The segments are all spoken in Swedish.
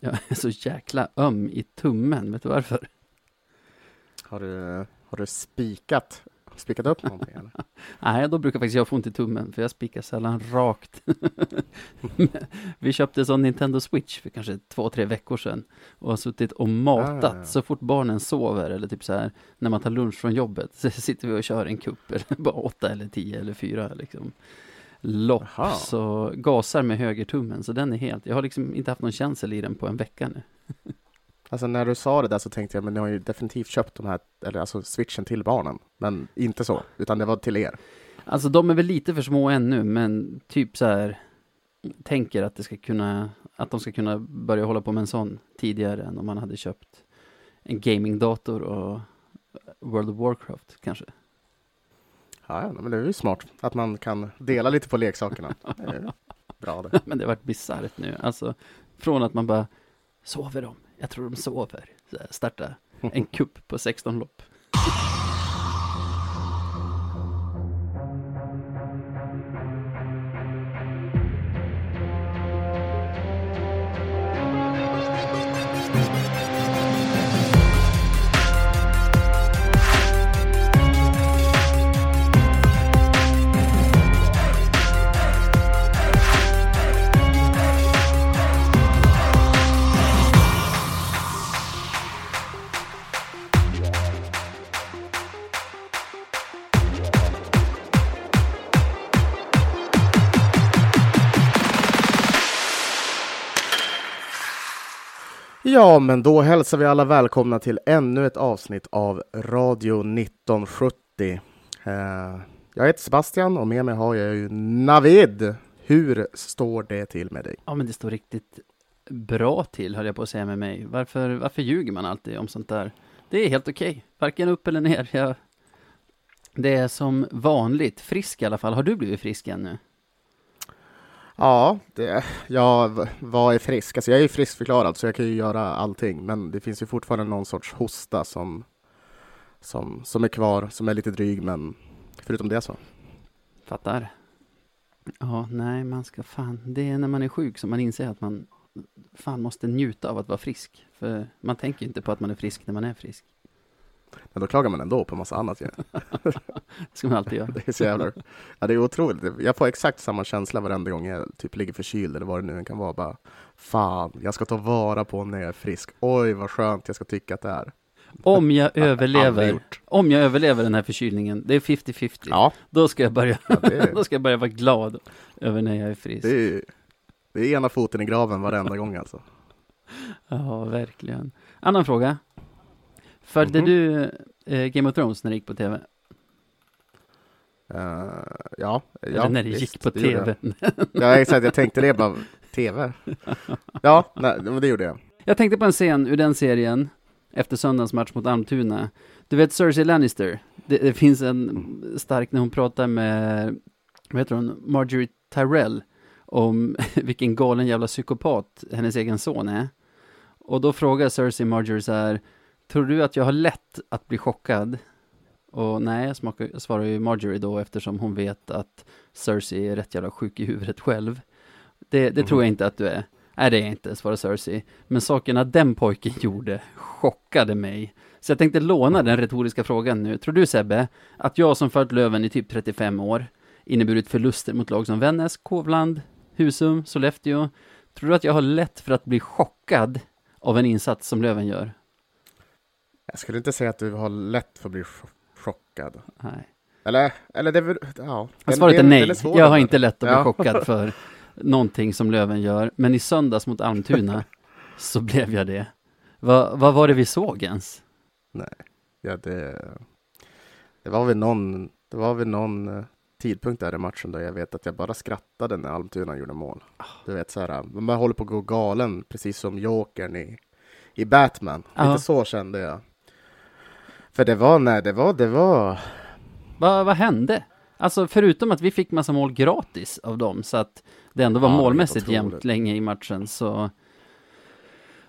Jag är så jäkla öm i tummen, vet du varför? Har du, har du spikat, spikat upp någonting eller? Nej, då brukar faktiskt jag få ont i tummen, för jag spikar sällan rakt. Vi köpte en sån Nintendo Switch för kanske två, tre veckor sedan och har suttit och matat Ah. så fort barnen sover eller typ så här när man tar lunch från jobbet så sitter vi och kör en kupp eller bara åtta eller tio eller fyra liksom lopp Jaha. så gasar med högertummen så den är helt, jag har liksom inte haft någon känsel i den på en vecka nu. Alltså när du sa det där så tänkte jag, men ni har ju definitivt köpt de här, eller alltså switchen till barnen. Men inte så, utan det var till er. Alltså de är väl lite för små ännu, men typ så här tänker att det ska kunna, att de ska kunna börja hålla på med en sån tidigare än om man hade köpt en gamingdator och World of Warcraft kanske. Ja, men det är ju smart att man kan dela lite på leksakerna. Det bra det. Men det har varit bisarrt nu, alltså från att man bara sover de? Jag tror de sover. Så starta en kupp på 16 lopp. Ja, men då hälsar vi alla välkomna till ännu ett avsnitt av Radio 1970. Eh, jag heter Sebastian och med mig har jag ju Navid. Hur står det till med dig? Ja, men det står riktigt bra till, höll jag på att säga med mig. Varför, varför ljuger man alltid om sånt där? Det är helt okej, varken upp eller ner. Jag, det är som vanligt, frisk i alla fall. Har du blivit frisk ännu? Ja, det, jag v- vad är frisk? Alltså jag är friskförklarad så jag kan ju göra allting, men det finns ju fortfarande någon sorts hosta som, som, som är kvar, som är lite dryg, men förutom det så. Fattar. Ja, nej, man ska fan, det är när man är sjuk som man inser att man fan måste njuta av att vara frisk. För man tänker ju inte på att man är frisk när man är frisk. Men då klagar man ändå på massa annat ju. Det ska man alltid göra. Det är så jävla... Ja, det är otroligt. Jag får exakt samma känsla varenda gång jag typ ligger förkyld eller vad det nu än kan vara. Bara, fan, jag ska ta vara på när jag är frisk. Oj, vad skönt jag ska tycka att det är. Om jag överlever, om jag överlever den här förkylningen, det är 50-50. Ja, Då ska jag börja, Ja, är- då ska jag börja vara glad över när jag är frisk. det är, det är ena foten i graven varenda gång alltså. Ja, verkligen. Annan fråga. Följde Mhm. du eh, Game of Thrones när det gick på tv? Eh, ja, Eller ja, när det visst, gick på det tv? jag. Ja, exakt. Jag tänkte det bara, tv? Ja, nej, det gjorde jag. Jag tänkte på en scen ur den serien, efter söndagens match mot Almtuna. Du vet Cersei Lannister? Det, det finns en stark när hon pratar med, vad heter hon, Marjorie Tyrell, om vilken galen jävla psykopat hennes egen son är. Och då frågar Cersei Marjorie så här, tror du att jag har lätt att bli chockad? Och nej, smakar, svarar ju Marjorie då eftersom hon vet att Cersei är rätt jävla sjuk i huvudet själv. Det, det tror jag inte att du är. Nej, det är jag inte, svarar Cersei. Men sakerna den pojken gjorde chockade mig. Så jag tänkte låna den retoriska frågan nu. Tror du Sebbe, att jag som följt Löven i typ 35 år, inneburit förluster mot lag som Vännäs, Kovland, Husum, Sollefteå. Tror du att jag har lätt för att bli chockad av en insats som Löven gör? Jag skulle inte säga att du har lätt för att bli cho- chockad. Nej. Eller, eller det är ja. Den- Svaret är nej. Jag har inte lätt att bli Ja. chockad för någonting som Löven gör. Men i söndags mot Almtuna så blev jag det. Va, vad var det vi såg ens? Ja, det, det var väl någon, det var väl någon eh, tidpunkt där i matchen då jag vet att jag bara skrattade när Almtuna gjorde mål. Du vet så här, man håller på att gå galen, precis som Jokern i, i Batman. Lite så kände jag. För det var, nej, det var, det var, Va, vad hände? Alltså förutom att vi fick massa mål gratis av dem så att det ändå var Ja, målmässigt jämnt länge i matchen så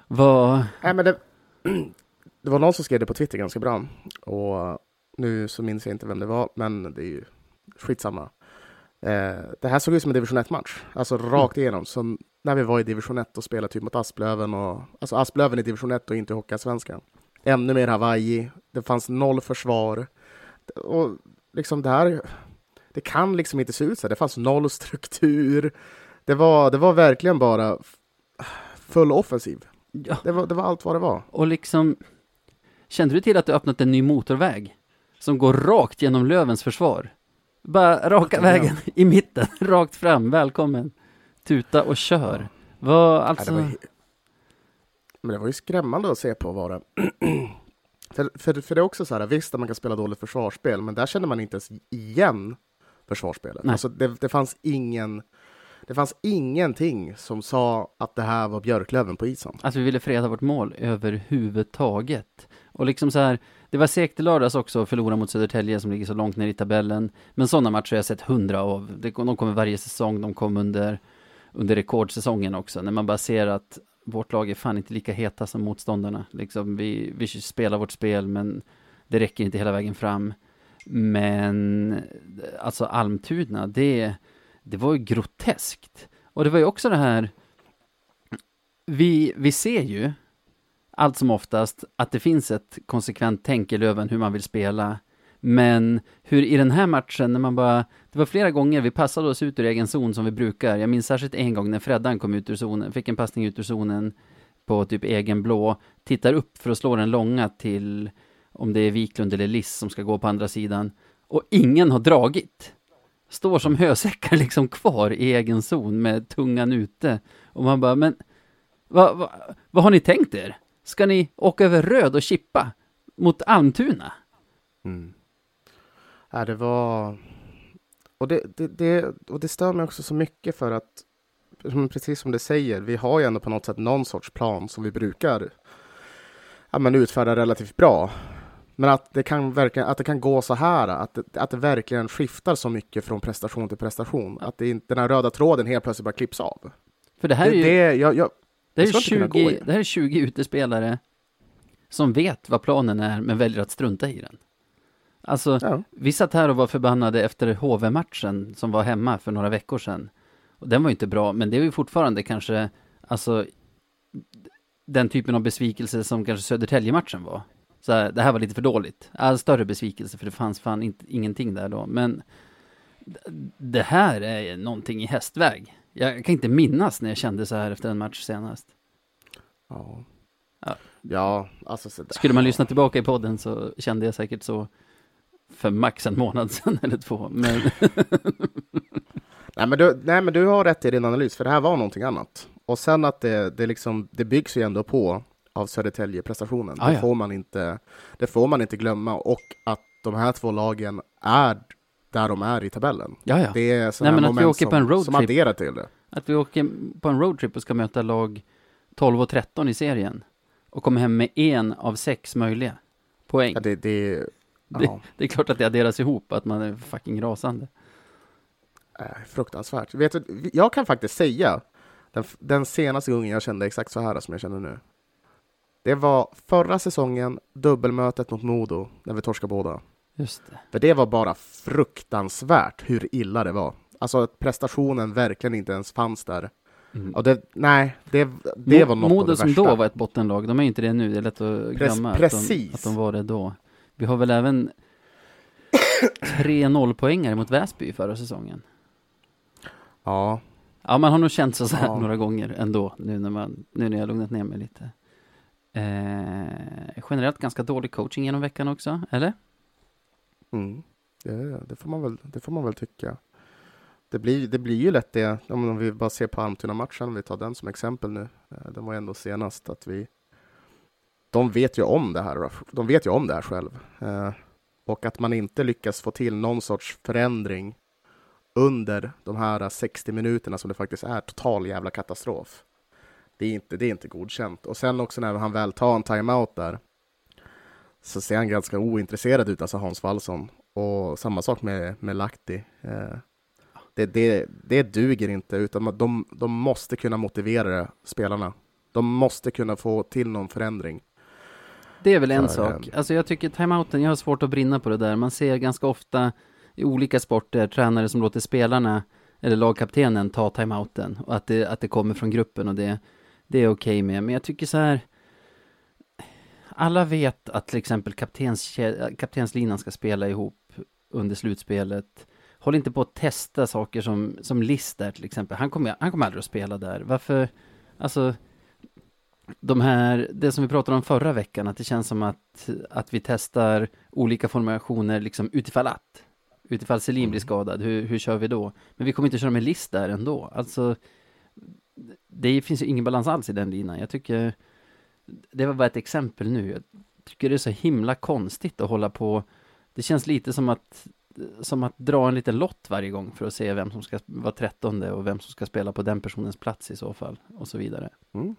var, nej men det, det var någon som skrev det på Twitter ganska bra. Och nu så minns jag inte vem det var, men det är ju skitsamma. Eh, det här såg ut som en division 1-match, alltså rakt igenom. Som när vi var i division 1 och spelade typ mot Asplöven, och, alltså Asplöven i division 1 och inte Hockeyallsvenskan. Ännu mer Hawaii, det fanns noll försvar. Och liksom det här, det kan liksom inte se ut så här. Det fanns noll struktur. Det var, det var verkligen bara full offensiv. Ja. Det var, det var allt vad det var. Och liksom, kände du till att du öppnat en ny motorväg? Som går rakt genom Lövens försvar? Bara raka Ja. vägen i mitten, rakt fram, välkommen. Tuta och kör. Vad, Nej, alltså, det var, men det var ju skrämmande att se på var det. för, för, för det är också så här, visst att man kan spela dåligt försvarsspel, men där känner man inte ens igen försvarsspelet. Nej. Alltså det, det fanns ingen det fanns ingenting som sa att det här var Björklöven på isen. att vi ville freda vårt mål överhuvudtaget. Och liksom så här, det var segt i lördags också att förlora mot Södertälje som ligger så långt ner i tabellen. Men sådana matcher har jag sett hundra av. De kommer varje säsong, de kom under, under rekordsäsongen också. När man bara ser att vårt lag är fan inte lika heta som motståndarna. Liksom, vi, vi spelar vårt spel, men det räcker inte hela vägen fram. Men alltså Almtuna, det, det var ju groteskt. Och det var ju också det här, vi, vi ser ju allt som oftast att det finns ett konsekvent tänk i Löven hur man vill spela. Men hur i den här matchen när man bara, det var flera gånger vi passade oss ut ur egen zon som vi brukar. Jag minns särskilt en gång när Freddan kom ut ur zonen, fick en passning ut ur zonen på typ egen blå, tittar upp för att slå den långa till om det är Wiklund eller Liss som ska gå på andra sidan. Och ingen har dragit. Står som hösäckar liksom kvar i egen zon med tungan ute. Och man bara, men vad, va, va har ni tänkt er? Ska ni åka över röd och chippa mot Almtuna? Mm. Ja, det var... Och det, det, det, och det stör mig också så mycket för att, precis som du säger, vi har ju ändå på något sätt någon sorts plan som vi brukar ja, men utfärda relativt bra. Men att det kan, verkligen, att det kan gå så här, att det, att det verkligen skiftar så mycket från prestation till prestation. Att det inte, den här röda tråden helt plötsligt bara klipps av. För det här är ju det, jag, jag, det här är ska inte kunna 20, gå i. det här är 20 utespelare som vet vad planen är men väljer att strunta i den. Alltså, ja. vi satt här och var förbannade efter HV-matchen som var hemma för några veckor sedan. Och den var ju inte bra, men det är ju fortfarande kanske, alltså, den typen av besvikelse som kanske Södertälje-matchen var. Så här, det här var lite för dåligt. Alltså, större besvikelse, för det fanns fan inte, ingenting där då. Men det här är någonting i hästväg. Jag kan inte minnas när jag kände så här efter en match senast. Ja. Ja. Ja, alltså så där. Skulle man lyssna tillbaka i podden så kände jag säkert så för max en månad sedan eller två. Men Nej men, du, nej men du har rätt i din analys, för det här var någonting annat. Och sen att det, det, liksom, det byggs ju ändå på av Södertälje-prestationen. Ah, det, ja. får man inte, det får man inte glömma. Och att de här två lagen är där de är i tabellen. ja, ja. Det är sådana att vi moment åker på som, en roadtrip. som adderar till det. Att vi åker på en roadtrip och ska möta lag 12 och 13 i serien. Och kommer hem med en av sex möjliga poäng. Ja, det, det, Det- ja, Det är klart att det adderas ihop, att man är fucking rasande. är fruktansvärt. Vet du, jag kan faktiskt säga den, den senaste gången jag kände exakt så här som jag känner nu. Det var förra säsongen, dubbelmötet mot Modo, när vi torskade båda. Just det. För det var bara fruktansvärt hur illa det var. Alltså att prestationen verkligen inte ens fanns där. Mm. Och det, nej, det, det var något Modo av det som värsta. då var ett bottenlag, de är inte det nu, det är lätt att glömma att, de, precis. att de var det då. Vi har väl även tre nollpoängare mot Väsby förra säsongen. Ja, Ja, man har nog känt sig så här Ja. några gånger ändå, nu när, man, nu när jag lugnat ner mig lite. Eh, generellt ganska dålig coaching genom veckan också, eller? mm, det, det, får man väl, det får man väl tycka. Det blir, det blir ju lätt det, om vi bara ser på Almtuna-matchen, om vi tar den som exempel nu. Eh, Den var ändå senast att vi... De vet ju om det här, de vet ju om det här själv. Eh, Och att man inte lyckas få till någon sorts förändring under de här 60 minuterna som det faktiskt är total jävla katastrof. Det är inte, det är inte godkänt. Och sen också när han väl tar en timeout där så ser han ganska ointresserad ut, alltså Hans Wallson. Och samma sak med, med Lahti. Eh, det, det, det duger inte, utan de, de måste kunna motivera det, spelarna. De måste kunna få till någon förändring. Det är väl en sak. Alltså jag tycker timeouten, jag har svårt att brinna på det där. Man ser ganska ofta i olika sporter tränare som låter spelarna eller lagkaptenen ta timeouten och att det, att det kommer från gruppen och det, det är okej okay med. Men jag tycker så här, alla vet att till exempel kaptens, kaptenslinan ska spela ihop under slutspelet. Håll inte på att testa saker som, som List där till exempel. Han kommer, han kommer aldrig att spela där. Varför, alltså, de här, det som vi pratade om förra veckan, att det känns som att, att vi testar olika formationer liksom utifall att. Utifall Selin blir mm. skadad, hur, hur kör vi då? Men vi kommer inte köra med List där ändå. Alltså, det finns ju ingen balans alls i den linan. Jag tycker, det var bara ett exempel nu. Jag tycker det är så himla konstigt att hålla på. Det känns lite som att, som att dra en liten lott varje gång för att se vem som ska vara trettonde och vem som ska spela på den personens plats i så fall och så vidare. Mm.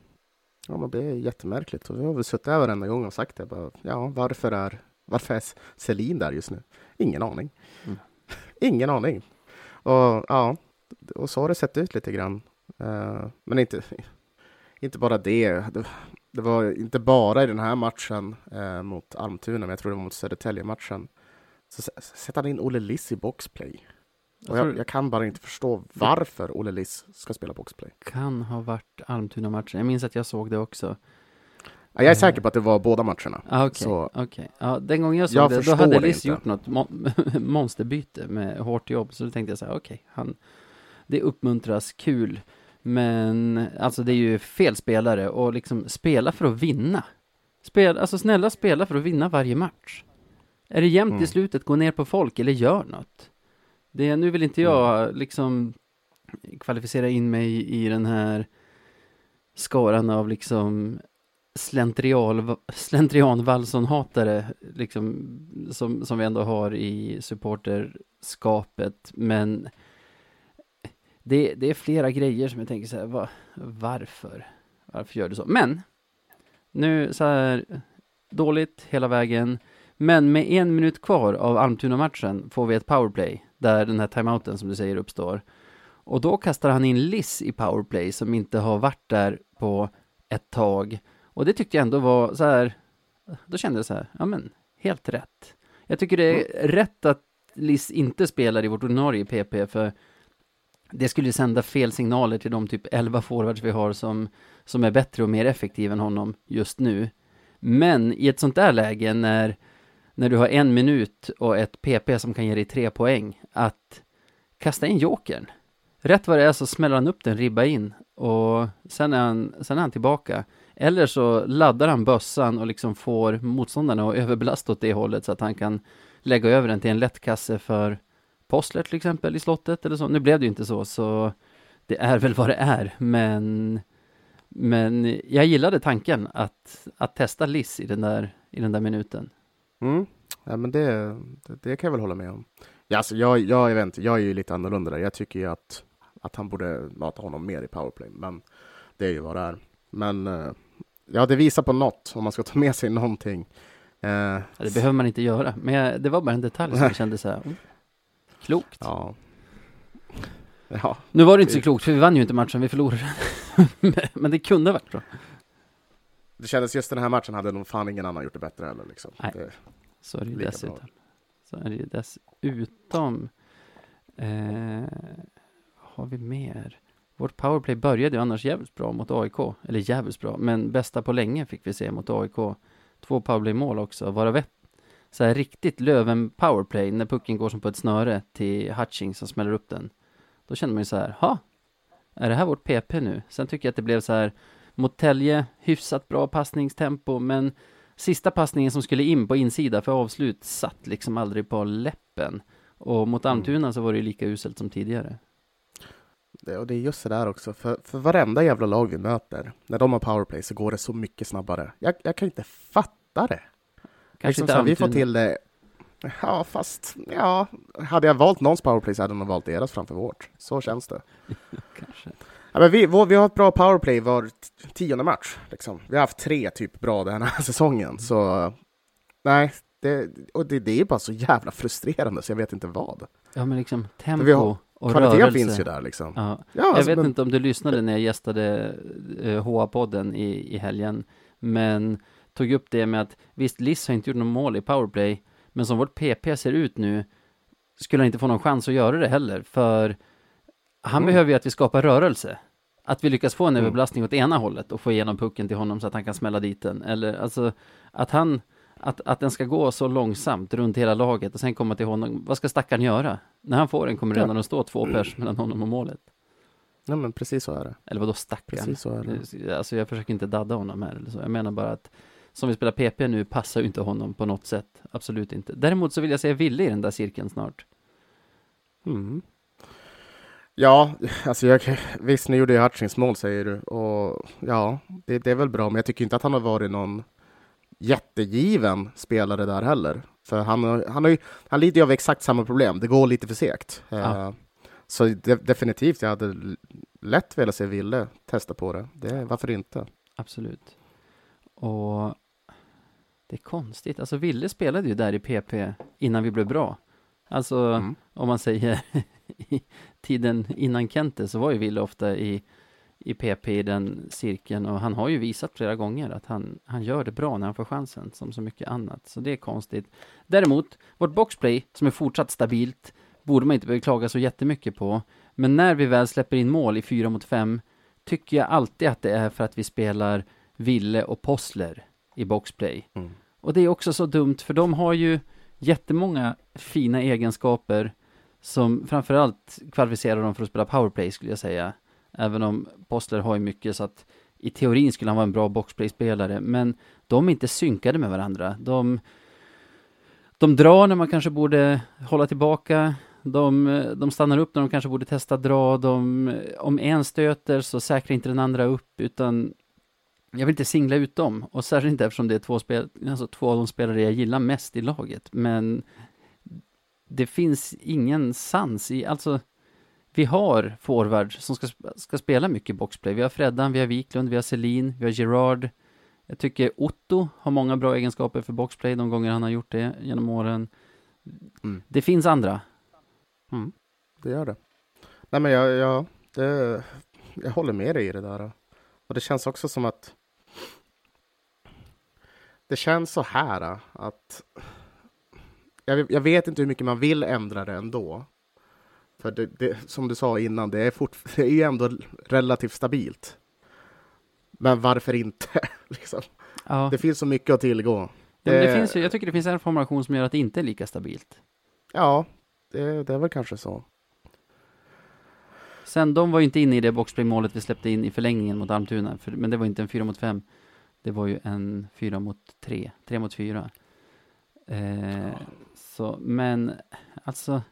Ja, men det är jättemärkligt och vi har väl suttit här varenda gång och sagt det. Bara, ja, varför är, varför är Selin där just nu? Ingen aning. Mm. Ingen aning. Och ja, och så har det sett ut lite grann. Uh, men inte, inte bara det. det. det. var inte bara i den här matchen uh, mot Almtuna, men jag tror det var mot Södertälje-matchen. Så sätter han in Olle Liss i boxplay. Och jag, jag, kan bara inte förstå varför Olle Liss ska spela boxplay. Kan ha varit Almtuna-matchen. Jag minns att jag såg det också. Ja, jag är säker på att det var båda matcherna. Ah, okay, okay. ja, den gången jag såg jag det, då hade Liss gjort något mo monsterbyte med hårt jobb. Så då tänkte jag så här, okej, okay, det uppmuntras, kul. Men alltså det är ju fel spelare och liksom spela för att vinna. Spel, alltså snälla spela för att vinna varje match. Är det jämnt mm. i slutet, gå ner på folk eller gör något. Det, nu vill inte jag mm. liksom kvalificera in mig i den här skaran av liksom slentrian, slentrian Wallson-hatare liksom, som, som vi ändå har i supporterskapet. Men det, det är flera grejer som jag tänker så här, va, varför? Varför gör du så? Men, nu så här, dåligt hela vägen. Men med en minut kvar av Almtuna-matchen får vi ett powerplay där den här timeouten som du säger uppstår. Och då kastar han in Liss i powerplay som inte har varit där på ett tag. Och det tyckte jag ändå var så här, då kände jag så här, ja men, helt rätt. Jag tycker det är mm. rätt att Liss inte spelar i vårt ordinarie PP, för det skulle sända fel signaler till de typ 11 forwards vi har som, som är bättre och mer effektiva än honom just nu. Men i ett sånt där läge när när du har en minut och ett PP som kan ge dig tre poäng, att kasta in jokern. Rätt vad det är så smäller han upp den ribba in och sen är han, sen är han tillbaka. Eller så laddar han bössan och liksom får motståndarna att överbelasta åt det hållet så att han kan lägga över den till en lättkasse för Postler till exempel i slottet eller så. Nu blev det ju inte så, så det är väl vad det är, men men jag gillade tanken att, att testa Liss i den där, i den där minuten. Mm. Ja, men det, det, kan jag väl hålla med om. Ja, alltså, jag, jag, jag, vet inte, jag är ju lite annorlunda där. Jag tycker ju att, att han borde mata honom mer i powerplay, men det är ju vad det är. Men eh, ja, det visar på något, om man ska ta med sig någonting. Eh, ja, det behöver man inte göra, men jag, det var bara en detalj som jag kände så här, oh, klokt. Ja. ja. Nu var det inte så klokt, för vi vann ju inte matchen, vi förlorade. men det kunde varit bra. Det kändes just den här matchen hade nog fan ingen annan gjort det bättre heller. Liksom. Nej, det, så är det ju dessutom. Bra. Så är det ju dessutom. Eh, har vi mer? Vårt powerplay började ju annars jävligt bra mot AIK. Eller jävligt bra, men bästa på länge fick vi se mot AIK. Två powerplay-mål också, varav ett så här riktigt Löven powerplay när pucken går som på ett snöre till Hutching som smäller upp den. Då känner man ju så här, ha, är det här vårt PP nu? Sen tycker jag att det blev så här mot Tälje, hyfsat bra passningstempo, men sista passningen som skulle in på insida för avslut satt liksom aldrig på läppen. Och mot mm. Almtuna så var det lika uselt som tidigare. Det, och det är just det där också, för, för varenda jävla lag vi möter, när de har powerplay så går det så mycket snabbare. Jag, jag kan inte fatta det. Kanske liksom inte så, vi får till det Ja, fast ja, hade jag valt någons powerplay så hade nog valt deras framför vårt. Så känns det. Kanske. Ja, men vi, vi har ett bra powerplay var tionde match. Liksom. Vi har haft tre typ bra den här säsongen. Så nej, det, och det, det är bara så jävla frustrerande så jag vet inte vad. Ja, men liksom tempo har, och Kvaliteten rörelse. finns ju där liksom. Ja. ja jag alltså, vet men... inte om du lyssnade när jag gästade uh, eh, HA-podden i, i helgen, men tog upp det med att visst, Liss har inte gjort något mål i powerplay, men som vårt PP ser ut nu skulle han inte få någon chans att göra det heller, för han Mm. behöver ju att vi skapar rörelse. Att vi lyckas få en Mm. överbelastning åt ena hållet och få igenom pucken till honom så att han kan smälla dit den. Eller alltså att han, att, att den ska gå så långsamt runt hela laget och sen komma till honom. Vad ska stackaren göra? När han får den kommer det Ja. redan att stå två pers mellan honom och målet. Nej, men precis så är det. Eller vadå stackaren? Precis så är det. Det- Alltså jag försöker inte dadda honom här eller så. Jag menar bara att som vi spelar PP nu passar ju inte honom på något sätt. Absolut inte. Däremot så vill jag säga Ville i den där cirkeln snart. Mm. Ja, alltså jag, visst nu gjorde jag Hutchings mål säger du och ja, det, det är väl bra, men jag tycker inte att han har varit någon jättegiven spelare där heller. För han, han, har ju, han lider ju av exakt samma problem, det går lite för segt. Ja. Eh, Så de, definitivt, jag hade lätt velat se Ville testa på det. det. Varför inte? Absolut. Och det är konstigt. Alltså Ville spelade ju där i PP innan vi blev bra. Alltså Mm. om man säger i tiden innan Kente så var ju Ville ofta i, i PP i den cirkeln och han har ju visat flera gånger att han, han gör det bra när han får chansen som så mycket annat. Så det är konstigt. Däremot, vårt boxplay som är fortsatt stabilt borde man inte behöva klaga så jättemycket på. Men när vi väl släpper in mål i 4 mot 5 tycker jag alltid att det är för att vi spelar Ville och Possler i boxplay. Mm. Och det är också så dumt för de har ju jättemånga fina egenskaper som framförallt kvalificerar dem för att spela powerplay skulle jag säga. Även om Postler har ju mycket så att i teorin skulle han vara en bra boxplay-spelare, men de är inte synkade med varandra. De, de drar när man kanske borde hålla tillbaka. De, de stannar upp när de kanske borde testa dra. De, om en stöter så säkrar inte den andra upp, utan jag vill inte singla ut dem. Och särskilt inte eftersom det är två, spel, alltså två av de spelare jag gillar mest i laget. Men det finns ingen sans i, alltså vi har forwards som ska, ska spela mycket boxplay. Vi har Freddan, vi har Wiklund, vi har Selin, vi har Gerard. Jag tycker Otto har många bra egenskaper för boxplay de gånger han har gjort det genom åren. Mm. Det finns andra. Mm, det gör det. Nej, men jag, jag, det, jag håller med dig i det där. Och det känns också som att det känns så här att jag, jag vet inte hur mycket man vill ändra det ändå. För det, det, som du sa innan, det är, fort, det är ju ändå relativt stabilt. Men varför inte? liksom. Ja, Det finns så mycket att tillgå. ja, men det det- finns ju, jag tycker det finns en formation som gör att det inte är lika stabilt. Ja, det, det är väl kanske så. Sen, de var ju inte inne i det boxplay-målet vi släppte in i förlängningen mot Almtuna, för, men det var inte en 4 mot 5. Det var ju en 4 mot 3, 3 mot 4. Eh, så, men alltså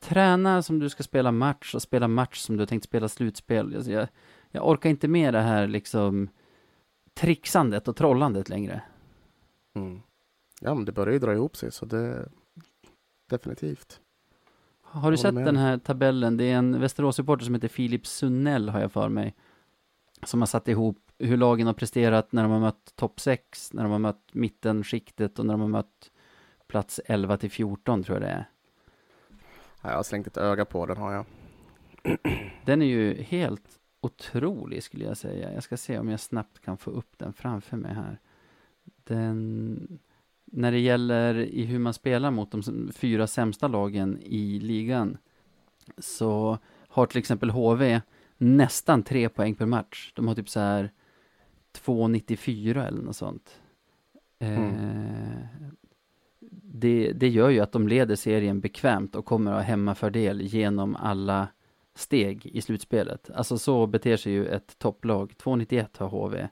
Träna som du ska spela match och spela match som du har tänkt spela slutspel. Alltså, jag, jag orkar inte med det här liksom trixandet och trollandet längre. Mm. Ja, men det börjar ju dra ihop sig, så det definitivt. Har du sett med den här tabellen? Det är en Västerås-supporter som heter Filip Sunnell, har jag för mig. Som har satt ihop hur lagen har presterat när de har mött topp 6, när de har mött mittenskiktet och när de har mött plats 11 till 14, tror jag det är. Ja, jag har slängt ett öga på den har jag. Den är ju helt otrolig, skulle jag säga. Jag ska se om jag snabbt kan få upp den framför mig här. Den... När det gäller i hur man spelar mot de fyra sämsta lagen i ligan så har till exempel HV nästan tre poäng per match. De har typ så här 2,94 eller något sånt. Eh, det, det gör ju att de leder serien bekvämt och kommer att ha hemmafördel genom alla steg i slutspelet. Alltså så beter sig ju ett topplag. 2,91 har HV.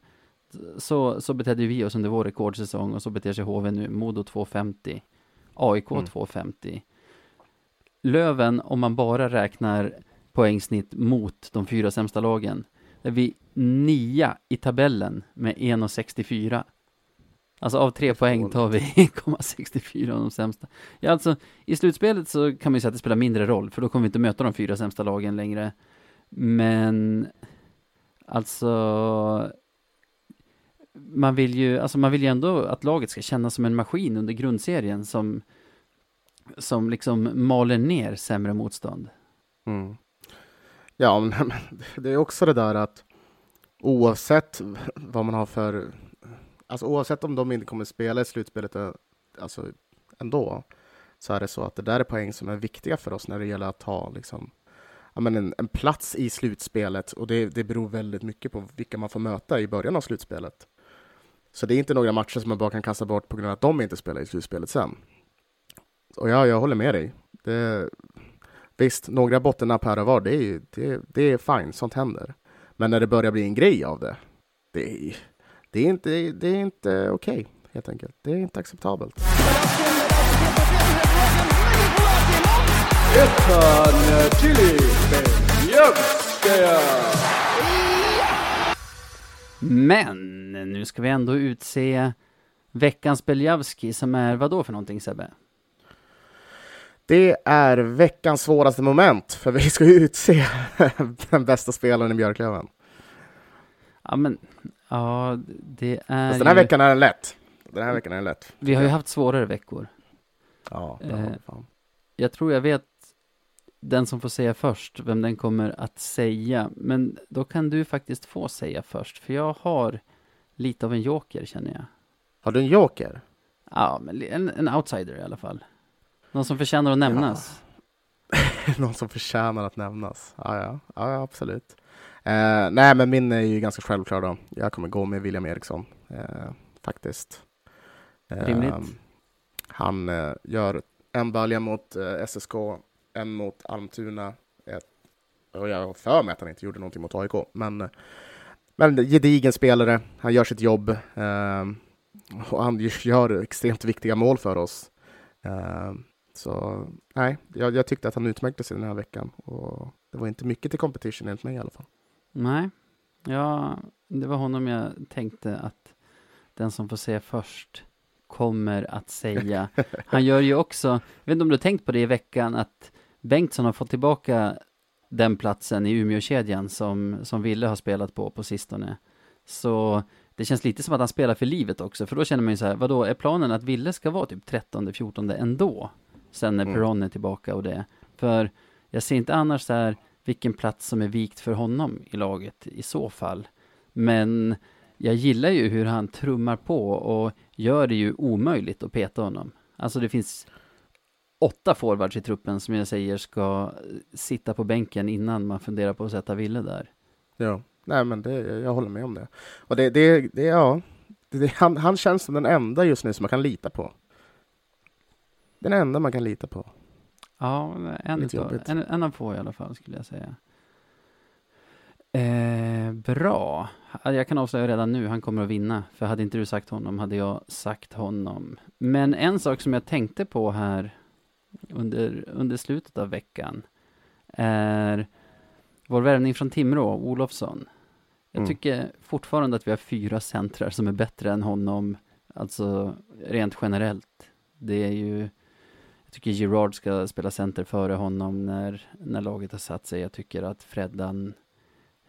Så, så betedde vi oss under vår rekordsäsong och så beter sig HV nu. Modo 2,50. AIK Mm. 2,50. Löven, om man bara räknar poängsnitt mot de fyra sämsta lagen, är vi nia i tabellen med 1,64. Alltså av tre poäng tar vi 1,64 av de sämsta. Ja, alltså i slutspelet så kan man ju säga att det spelar mindre roll, för då kommer vi inte möta de fyra sämsta lagen längre. Men alltså man vill ju, alltså man vill ju ändå att laget ska kännas som en maskin under grundserien som som liksom maler ner sämre motstånd. Mm. Ja, men det är också det där att oavsett vad man har för... Alltså oavsett om de inte kommer spela i slutspelet eh, alltså, ändå, så är det så att det där är poäng som är viktiga för oss när det gäller att ha liksom, ja, men en, en plats i slutspelet och det, det beror väldigt mycket på vilka man får möta i början av slutspelet. Så det är inte några matcher som man bara kan kasta bort på grund av att de inte spelar i slutspelet sen. Och ja, jag håller med dig. Det, visst, några bottennapp här och var, det är, det, det är fine, sånt händer. Men när det börjar bli en grej av det, det är, det är inte, det är inte okej, okay, helt enkelt. Det är inte acceptabelt. Men nu ska vi ändå utse veckans Beljavski som är vad då för någonting Sebbe? Det är veckans svåraste moment, för vi ska utse den bästa spelaren i Björklöven. Ja, men ja, det är Fast den här ju... veckan är den lätt. Den här veckan är den lätt. Vi har ju haft svårare veckor. Ja, det eh, fan. Jag tror jag vet den som får säga först, vem den kommer att säga. Men då kan du faktiskt få säga först, för jag har lite av en joker känner jag. Har du en joker? Ja, men en, en outsider i alla fall. Någon som förtjänar att nämnas. Ja. Någon som förtjänar att nämnas. Ja, ja, ja absolut. Eh, nej, men min är ju ganska självklar då. Jag kommer gå med William Eriksson, eh, faktiskt. Eh, Rimligt. Han eh, gör en balja mot eh, SSK, en mot Almtuna. Ett, och jag har för mig att han inte gjorde någonting mot AIK, men, men gedigen spelare. Han gör sitt jobb eh, och han gör extremt viktiga mål för oss. Så nej, jag, jag, tyckte att han utmärkte sig den här veckan och det var inte mycket till competition enligt mig i alla fall. Nej, ja, det var honom jag tänkte att den som får se först kommer att säga. Han gör ju också, jag vet inte om du har tänkt på det i veckan, att Bengtsson har fått tillbaka den platsen i Umeå-kedjan som, som Ville har spelat på på sistone. Så det känns lite som att han spelar för livet också, för då känner man ju så här, vadå, är planen att Ville ska vara typ 13, 14 ändå? Sen när mm. Peron är tillbaka och det. För jag ser inte annars så här vilken plats som är vikt för honom i laget i så fall. Men jag gillar ju hur han trummar på och gör det ju omöjligt att peta honom. Alltså det finns åtta forwards i truppen som jag säger ska sitta på bänken innan man funderar på att sätta Ville där. Ja, nej men det, jag håller med om det. Och det, det, det ja, det, han, han känns som den enda just nu som man kan lita på. Den enda man kan lita på. Ja, en, utav, en, en av få i alla fall skulle jag säga. Eh, bra. Jag kan avslöja redan nu, han kommer att vinna. För hade inte du sagt honom, hade jag sagt honom. Men en sak som jag tänkte på här under, under slutet av veckan är vår värvning från Timrå, Olofsson. Jag mm. tycker fortfarande att vi har fyra centrar som är bättre än honom, alltså rent generellt. Det är ju tycker Gerard ska spela center före honom när, när laget har satt sig. Jag tycker att Freddan,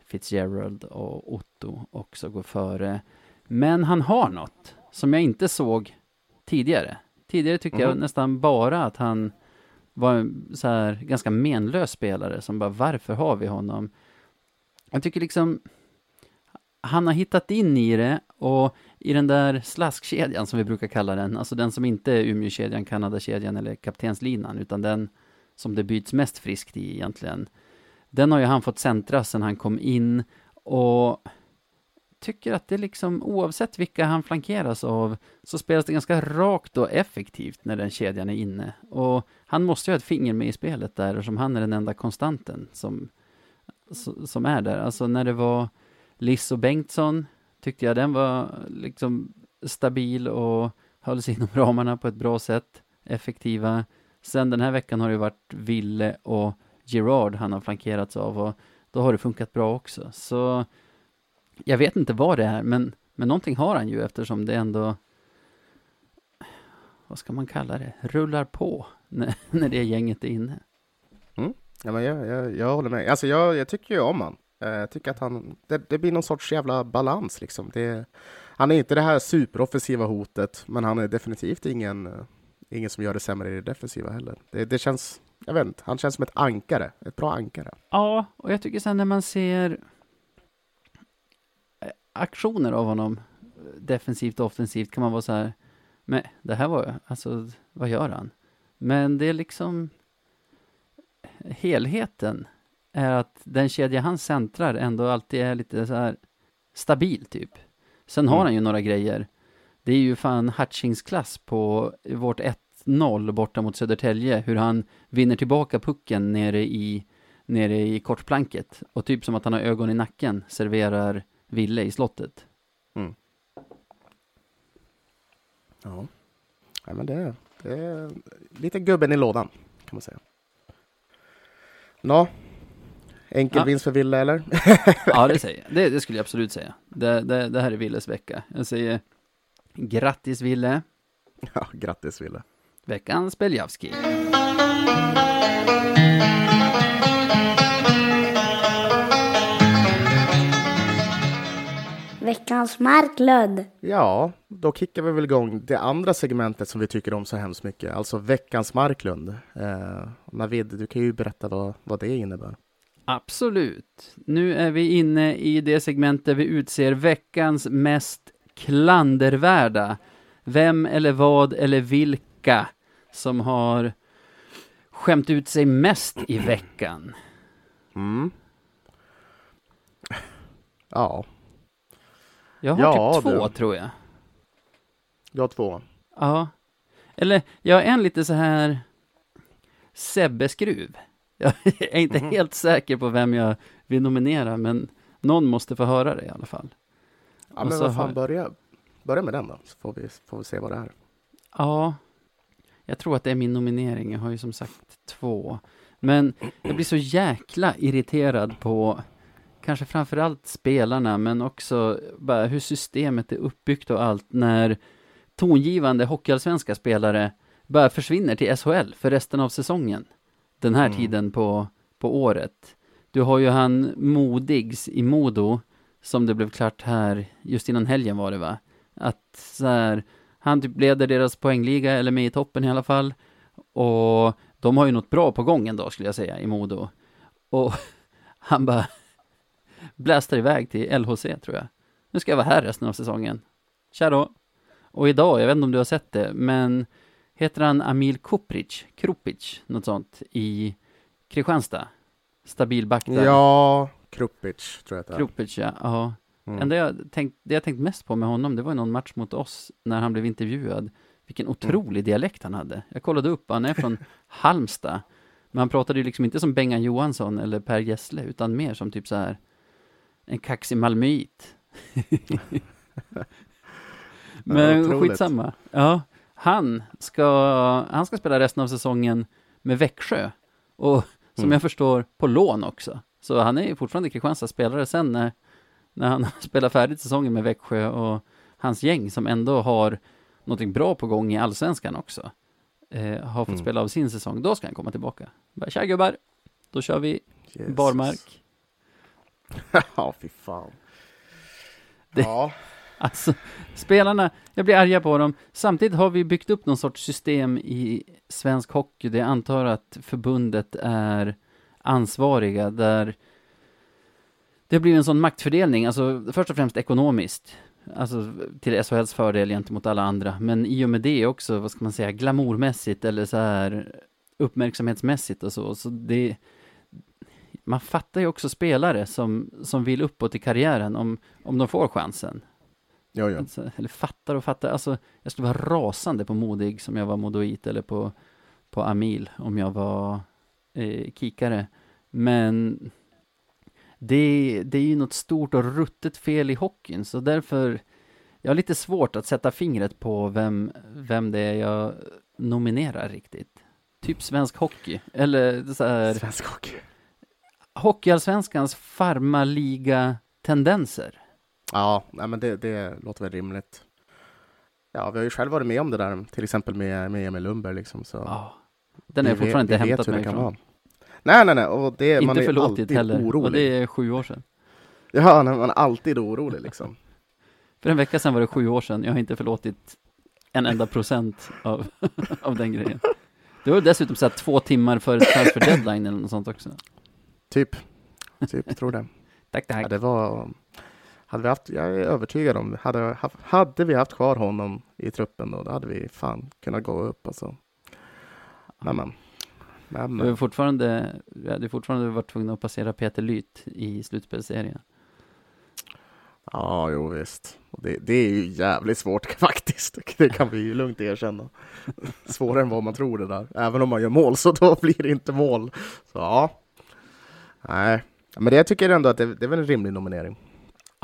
Fitzgerald och Otto också går före. Men han har något som jag inte såg tidigare. Tidigare tyckte mm. jag mhm. nästan bara att han var en så här ganska menlös spelare som bara, varför har vi honom? Jag tycker liksom, han har hittat in i det och i den där slaskkedjan som vi brukar kalla den, alltså den som inte är Umeåkedjan, Kanadakedjan eller kaptenslinan, utan den som det byts mest friskt i egentligen. Den har ju han fått centra sedan han kom in och tycker att det liksom, oavsett vilka han flankeras av, så spelas det ganska rakt och effektivt när den kedjan är inne. Och han måste ju ha ett finger med i spelet där, som han är den enda konstanten som, som är där. Alltså när det var Liss och Bengtsson, tyckte jag den var liksom stabil och höll sig inom ramarna på ett bra sätt, effektiva. Sen den här veckan har det varit Ville och Gerard han har flankerats av och då har det funkat bra också. Så jag vet inte vad det är, men, men någonting har han ju eftersom det ändå vad ska man kalla det, rullar på när, när det gänget är inne. Mm. Ja, men jag, jag, jag håller med. Alltså jag, jag tycker ju om han. Eh, jag tycker att han, det, det, blir någon sorts jävla balans liksom. Det, han är inte det här superoffensiva hotet, men han är definitivt ingen, eh, ingen som gör det sämre i det defensiva heller. Det, det känns, jag vet inte, han känns som ett ankare, ett bra ankare. Ja, och jag tycker sen när man ser eh, aktioner av honom, defensivt och offensivt, kan man vara så här, men det här var, alltså, vad gör han? Men det är liksom helheten är att den kedja han centrar ändå alltid är lite så här stabil typ. Sen har Mm. han ju några grejer. Det är ju fan Hutchings-klass på vårt 1-0 borta mot Södertälje, hur han vinner tillbaka pucken nere i, nere i kortplanket. Och typ som att han har ögon i nacken serverar Ville i slottet. Ja. ja men det, det är lite gubben i lådan kan man säga. Nå, enkel Ja. vinst för Ville eller? Ja, det säger jag. Det, det skulle jag absolut säga. Det, det, det här är Villes vecka. Jag säger grattis Ville, ja, grattis Ville. veckans Beljavski. Veckans Marklund. Ja, då kickar vi väl igång det andra segmentet som vi tycker om så hemskt mycket, alltså veckans Marklund. Eh, Navid, du kan ju berätta vad, vad det innebär. Absolut. Nu är vi inne i det segment där vi utser veckans mest klandervärda. Vem eller vad eller vilka som har skämt ut sig mest i veckan. Mm. Ja, Jag har Ja, typ två, du. tror jag. du har två. Ja. Eller, jag är en lite så här Sebbe-skruv. Jag är inte Mhm. helt säker på vem jag vill nominera, men någon måste få höra det i alla fall. Ja, Och men vad har- fan, börja, börja med den då, så får vi, får vi se vad det är. Ja, jag tror att det är min nominering. Jag har ju som sagt två. Men jag blir så jäkla irriterad på kanske framförallt spelarna, men också bara hur systemet är uppbyggt och allt när tongivande hockeyallsvenska spelare bara försvinner till SHL för resten av säsongen. Den här Mm. tiden på, på året. Du har ju han Modigs i Modo, som det blev klart här just innan helgen var det va? Att så här, han typ leder deras poängliga, eller med i toppen i alla fall. Och de har ju något bra på gång ändå, skulle jag säga, i Modo. Och han bara blästar iväg till LHC, tror jag. Nu ska jag vara här resten av säsongen. Tja då. Och idag, jag vet inte om du har sett det, men heter han Amil Kupric, Krupic, något sånt, i Kristianstad? Stabil back där. Ja, Krupic tror jag att det är. Krupic, ja. ja. Mm. Enda jag tänkt, det jag tänkt mest på med honom, det var ju någon match mot oss när han blev intervjuad. Vilken otrolig dialekt han hade. Jag kollade upp, han är från Halmstad. Men han pratade ju liksom inte som Bengan Johansson eller Per Gessle, utan mer som typ så här en kaxig malmöit. Men otroligt. skitsamma. Ja, han ska, han ska spela resten av säsongen med Växjö. Och som Mm. jag förstår, på lån också. Så han är ju fortfarande Kristianstads spelare sen när, när han spelar färdigt säsongen med Växjö och hans gäng som ändå har någonting bra på gång i allsvenskan också. Eh, har fått Mm. spela av sin säsong. Då ska han komma tillbaka. Bara, Tja gubbar, då kör vi Jesus. barmark. ja, fy fan. Det- Ja, Alltså, spelarna, jag blir arga på dem. Samtidigt har vi byggt upp någon sorts system i svensk hockey, där jag antar att förbundet är ansvariga, där det blir en sån maktfördelning, alltså först och främst ekonomiskt, alltså till SHLs fördel gentemot alla andra, men i och med det också, vad ska man säga, glamourmässigt eller så här uppmärksamhetsmässigt och så, så det man fattar ju också spelare som, som vill uppåt i karriären om, om de får chansen jo, jo. Alltså, eller fattar och fattar. Alltså, jag skulle vara rasande på Modig som jag var Modoit eller på, på Amil om jag var eh, kikare. Men det, det är ju något stort och ruttet fel i hockeyn, så därför jag har lite svårt att sätta fingret på vem, vem det är jag nominerar riktigt. Typ svensk hockey, eller så här, Svensk hockey. Hockeyallsvenskans farmaliga-tendenser. Ja, nej, men det, det låter väl rimligt. Ja, vi har ju själv varit med om det där, till exempel med, med Emil Lundberg liksom. Så Ja, den har vet- fortfarande inte hämtat mig ifrån. Nej, nej, nej, och det, man Inte är förlåtit heller, orolig. och det är sju år sedan. Ja, nej, man är alltid orolig liksom. För en vecka sedan var det sju år sedan, jag har inte förlåtit en enda procent av, av den grejen. Det var dessutom så här två timmar före transfer deadline eller något sånt också. Typ, typ, tror det. Tack, Ja, tack. det var, hade vi haft, jag är övertygad om, hade, hade vi haft kvar honom i truppen då, då hade vi fan kunnat gå upp alltså. men, men. men, Du men. fortfarande, du hade fortfarande varit tvungen att passera Peter Lyth i slutspelsserien. Ja, jo visst. Det, det är ju jävligt svårt faktiskt. Det kan vi ju lugnt erkänna. Svårare än vad man tror det där. Även om man gör mål så då blir det inte mål. Så ja. Nej, men det jag tycker ändå att det, det är väl en rimlig nominering.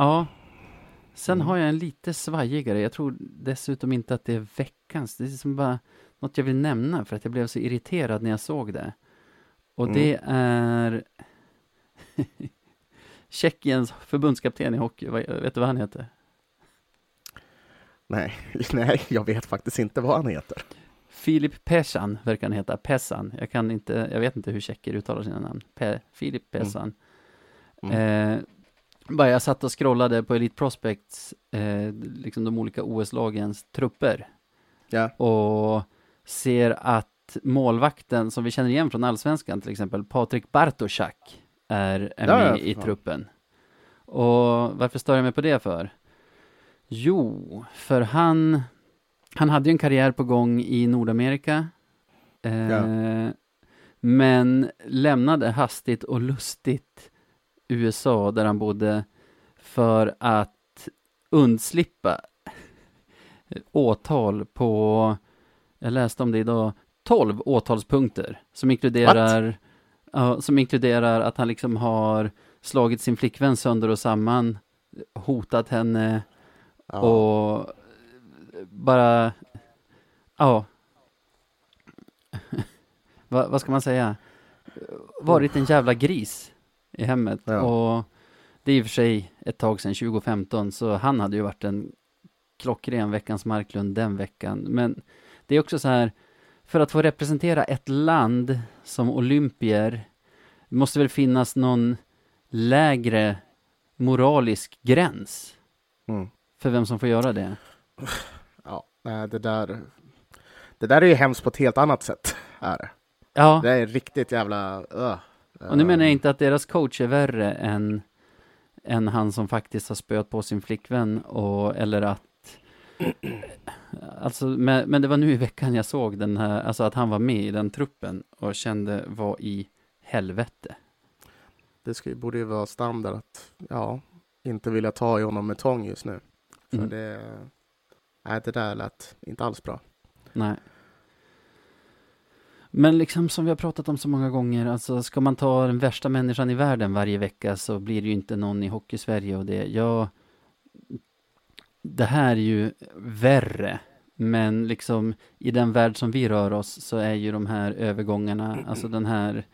Ja. Sen Mm. har jag en lite svajigare. Jag tror dessutom inte att det är veckans. Det är som bara något jag vill nämna för att jag blev så irriterad när jag såg det. Och Mm. det är Tjeckiens förbundskapten i hockey. Vet du vad han heter? Nej, nej, jag vet faktiskt inte vad han heter. Filip Pesan verkar han heta. Pesan. Jag kan inte, jag vet inte hur tjecker uttalar sina namn. Pe, Filip Pesan. Mm. Eh, bara jag satt och scrollade på Elite Prospects, eh, liksom de olika OS-lagens trupper. Ja. Och ser att målvakten som vi känner igen från Allsvenskan till exempel, Patrik Bartoszak, är, är med ja, i truppen. Och varför stör jag mig på det för? Jo, för han, han hade ju en karriär på gång i Nordamerika. Eh, Ja. Men lämnade hastigt och lustigt USA där han bodde för att undslippa åtal på, jag läste om det idag, 12 åtalspunkter som inkluderar, ja, som inkluderar att han liksom har slagit sin flickvän sönder och samman, hotat henne Ja. och bara, ja. Va, vad ska man säga? Varit en jävla gris i hemmet. Ja. Och det är i och för sig ett tag sedan, 2015, så han hade ju varit en klockren veckans Marklund den veckan. Men det är också så här, för att få representera ett land som olympier, måste väl finnas någon lägre moralisk gräns Mm. för vem som får göra det. Ja, det där. Det där är ju hemskt på ett helt annat sätt. Är. Ja, det är riktigt jävla... Uh, och nu menar jag inte att deras coach är värre än, än han som faktiskt har spöat på sin flickvän och, eller att Alltså, men, men det var nu i veckan jag såg den här, alltså att han var med i den truppen och kände vad i helvete. Det ska, borde ju vara standard att, ja, inte vilja ta i honom med tång just nu. För Mm. det... Nej, det där lät inte alls bra. Nej. Men liksom som vi har pratat om så många gånger, alltså ska man ta den värsta människan i världen varje vecka så blir det ju inte någon i Hockeysverige och det, jag det här är ju värre, men liksom i den värld som vi rör oss så är ju de här övergångarna, alltså den här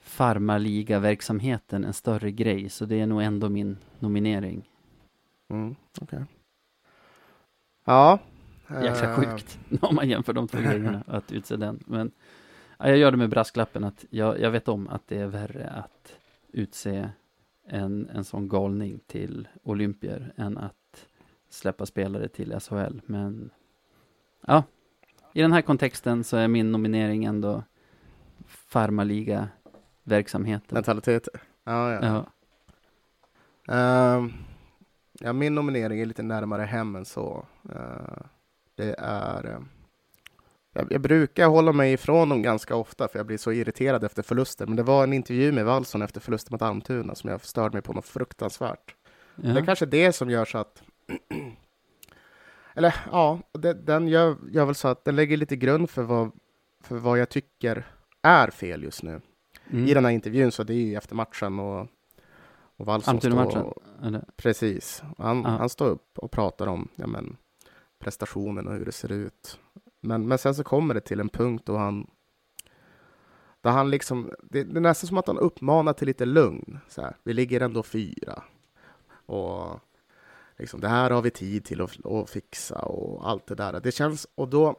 farmarliga-verksamheten en större grej, så det är nog ändå min nominering. Mm, okej. Ja. Jäkla eh, sjukt om man jämför de två grejerna, att utse den. Men ja, jag gör det med brasklappen att jag, jag vet om att det är värre att utse en, en sån galning till olympier än att släppa spelare till SHL. Men ja, i den här kontexten så är min nominering ändå farmaliga-verksamheten. Mentalitet. Ja, ja. Ja, Ehm, ja, min nominering är lite närmare hem än så. Eh, det är... jag, jag brukar hålla mig ifrån dem ganska ofta för jag blir så irriterad efter förluster. Men det var en intervju med Wallson efter förlusten mot Almtuna som jag störde mig på något fruktansvärt. ja. Det är kanske det som gör så att... Eller ja, det, den gör, gör väl så att den lägger lite grund för vad, för vad jag tycker är fel just nu. Mm. I den här intervjun så det är ju efter matchen och, och Wallson står Almtuna-matchen, och, eller? Precis. Han, han står upp och pratar om ja, men, prestationen och hur det ser ut. Men, men sen så kommer det till en punkt då han där han liksom, det, det är nästan som att han uppmanar till lite lugn. Så här, vi ligger ändå fyra. Och liksom, det här har vi tid till att, att fixa och allt det där. Det känns, och då,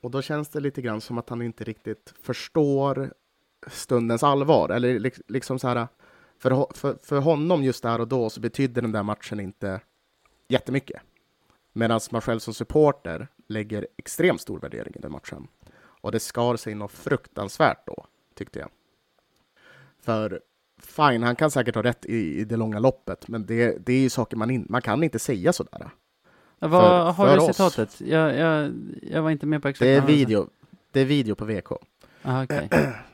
och då känns det lite grann som att han inte riktigt förstår stundens allvar. Eller liksom så här, för, för, för honom just där och då så betydde den där matchen inte jättemycket. Medan man själv som supporter lägger extremt stor värdering i den matchen. Och det skar sig något fruktansvärt då, tyckte jag. För fine, han kan säkert ha rätt i, i det långa loppet, men det, det är ju saker man, in, man kan inte säga sådär. Vad, för- har för du oss. citatet? Jag, jag, jag var inte med på exakt Det är video, det är video på VK. Ah, okej.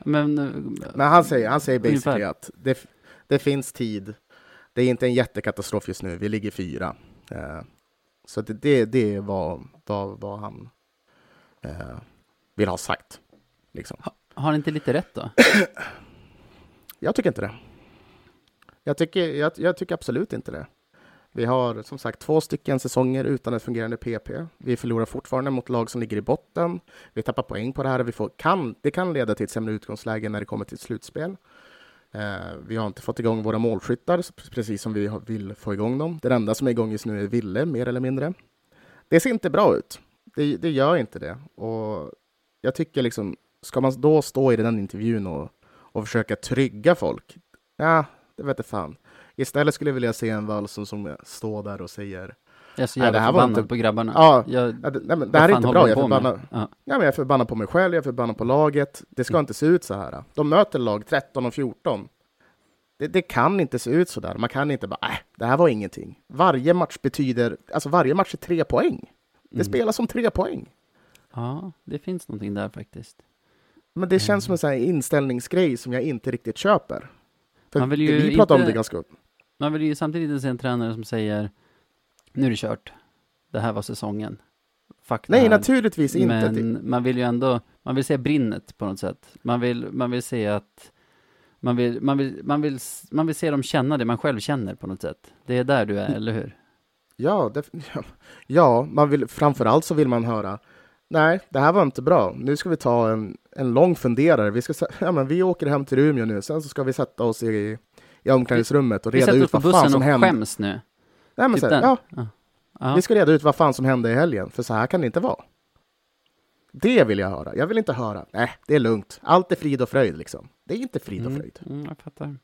Men, eh, Men han säger, han säger basically Ungefär. att det, det finns tid. Det är inte en jättekatastrof just nu. Vi ligger fyra. Så det, det, det är vad, vad, vad han eh, vill ha sagt. Liksom. har han inte lite rätt då? Jag tycker inte det. Jag tycker, jag, jag tycker absolut inte det. Vi har som sagt två stycken säsonger utan ett fungerande PP. Vi förlorar fortfarande mot lag som ligger i botten. Vi tappar poäng på det här. Vi får, kan, det kan leda till ett sämre utgångsläge när det kommer till ett slutspel. Eh, vi har inte fått igång våra målskyttar precis som vi vill få igång dem. Det enda som är igång just nu är Ville, mer eller mindre. Det ser inte bra ut. Det, det gör inte det. Och jag tycker liksom, ska man då stå i den intervjun och, och försöka trygga folk? Ja, det vet jag fan. Istället skulle jag vilja se en Wallson som står där och säger jag är så Nej, jävla det här var förbannad inte- på grabbarna. Ja, Jag, nej, men det här är inte bra. Jag är, förbannad, Ja. ja, men jag är förbannad på mig själv, jag är förbannad på laget. Det ska inte se ut så här. De möter lag 13 och 14. Det, det kan inte se ut så där. Man kan inte bara, äh, det här var ingenting. Varje match betyder, alltså varje match är tre poäng. Det Mm. spelas som tre poäng. Ja, det finns någonting där faktiskt. Men det känns Mm. som en sån här inställningsgrej som jag inte riktigt köper. För Man vill ju vi pratar om inte- det ganska... Man vill ju samtidigt inte se en tränare som säger nu är det kört. Det här var säsongen. Fuck Nej, här. naturligtvis inte. Men man vill ju ändå, man vill se brinnet på något sätt. Man vill, man vill se att, man vill, man vill, man vill, man vill se dem känna det man själv känner på något sätt. Det är där du är, eller hur? Ja, det, ja man vill, framförallt så vill man höra Nej, det här var inte bra. Nu ska vi ta en, en lång funderare. Vi, ska, ja, men vi åker hem till Umeå nu, sen så ska vi sätta oss i, i omklädningsrummet och Vi reda sätter oss ut på vad fan bussen som och hände. skäms nu. Nej, men Typ så, här, ja, Ja. Ja. Vi ska reda ut vad fan som hände i helgen, för så här kan det inte vara. Det vill jag höra. Jag vill inte höra, nej, det är lugnt. Allt är frid och fröjd liksom. Det är inte frid och Mm, fröjd. mm, jag fattar.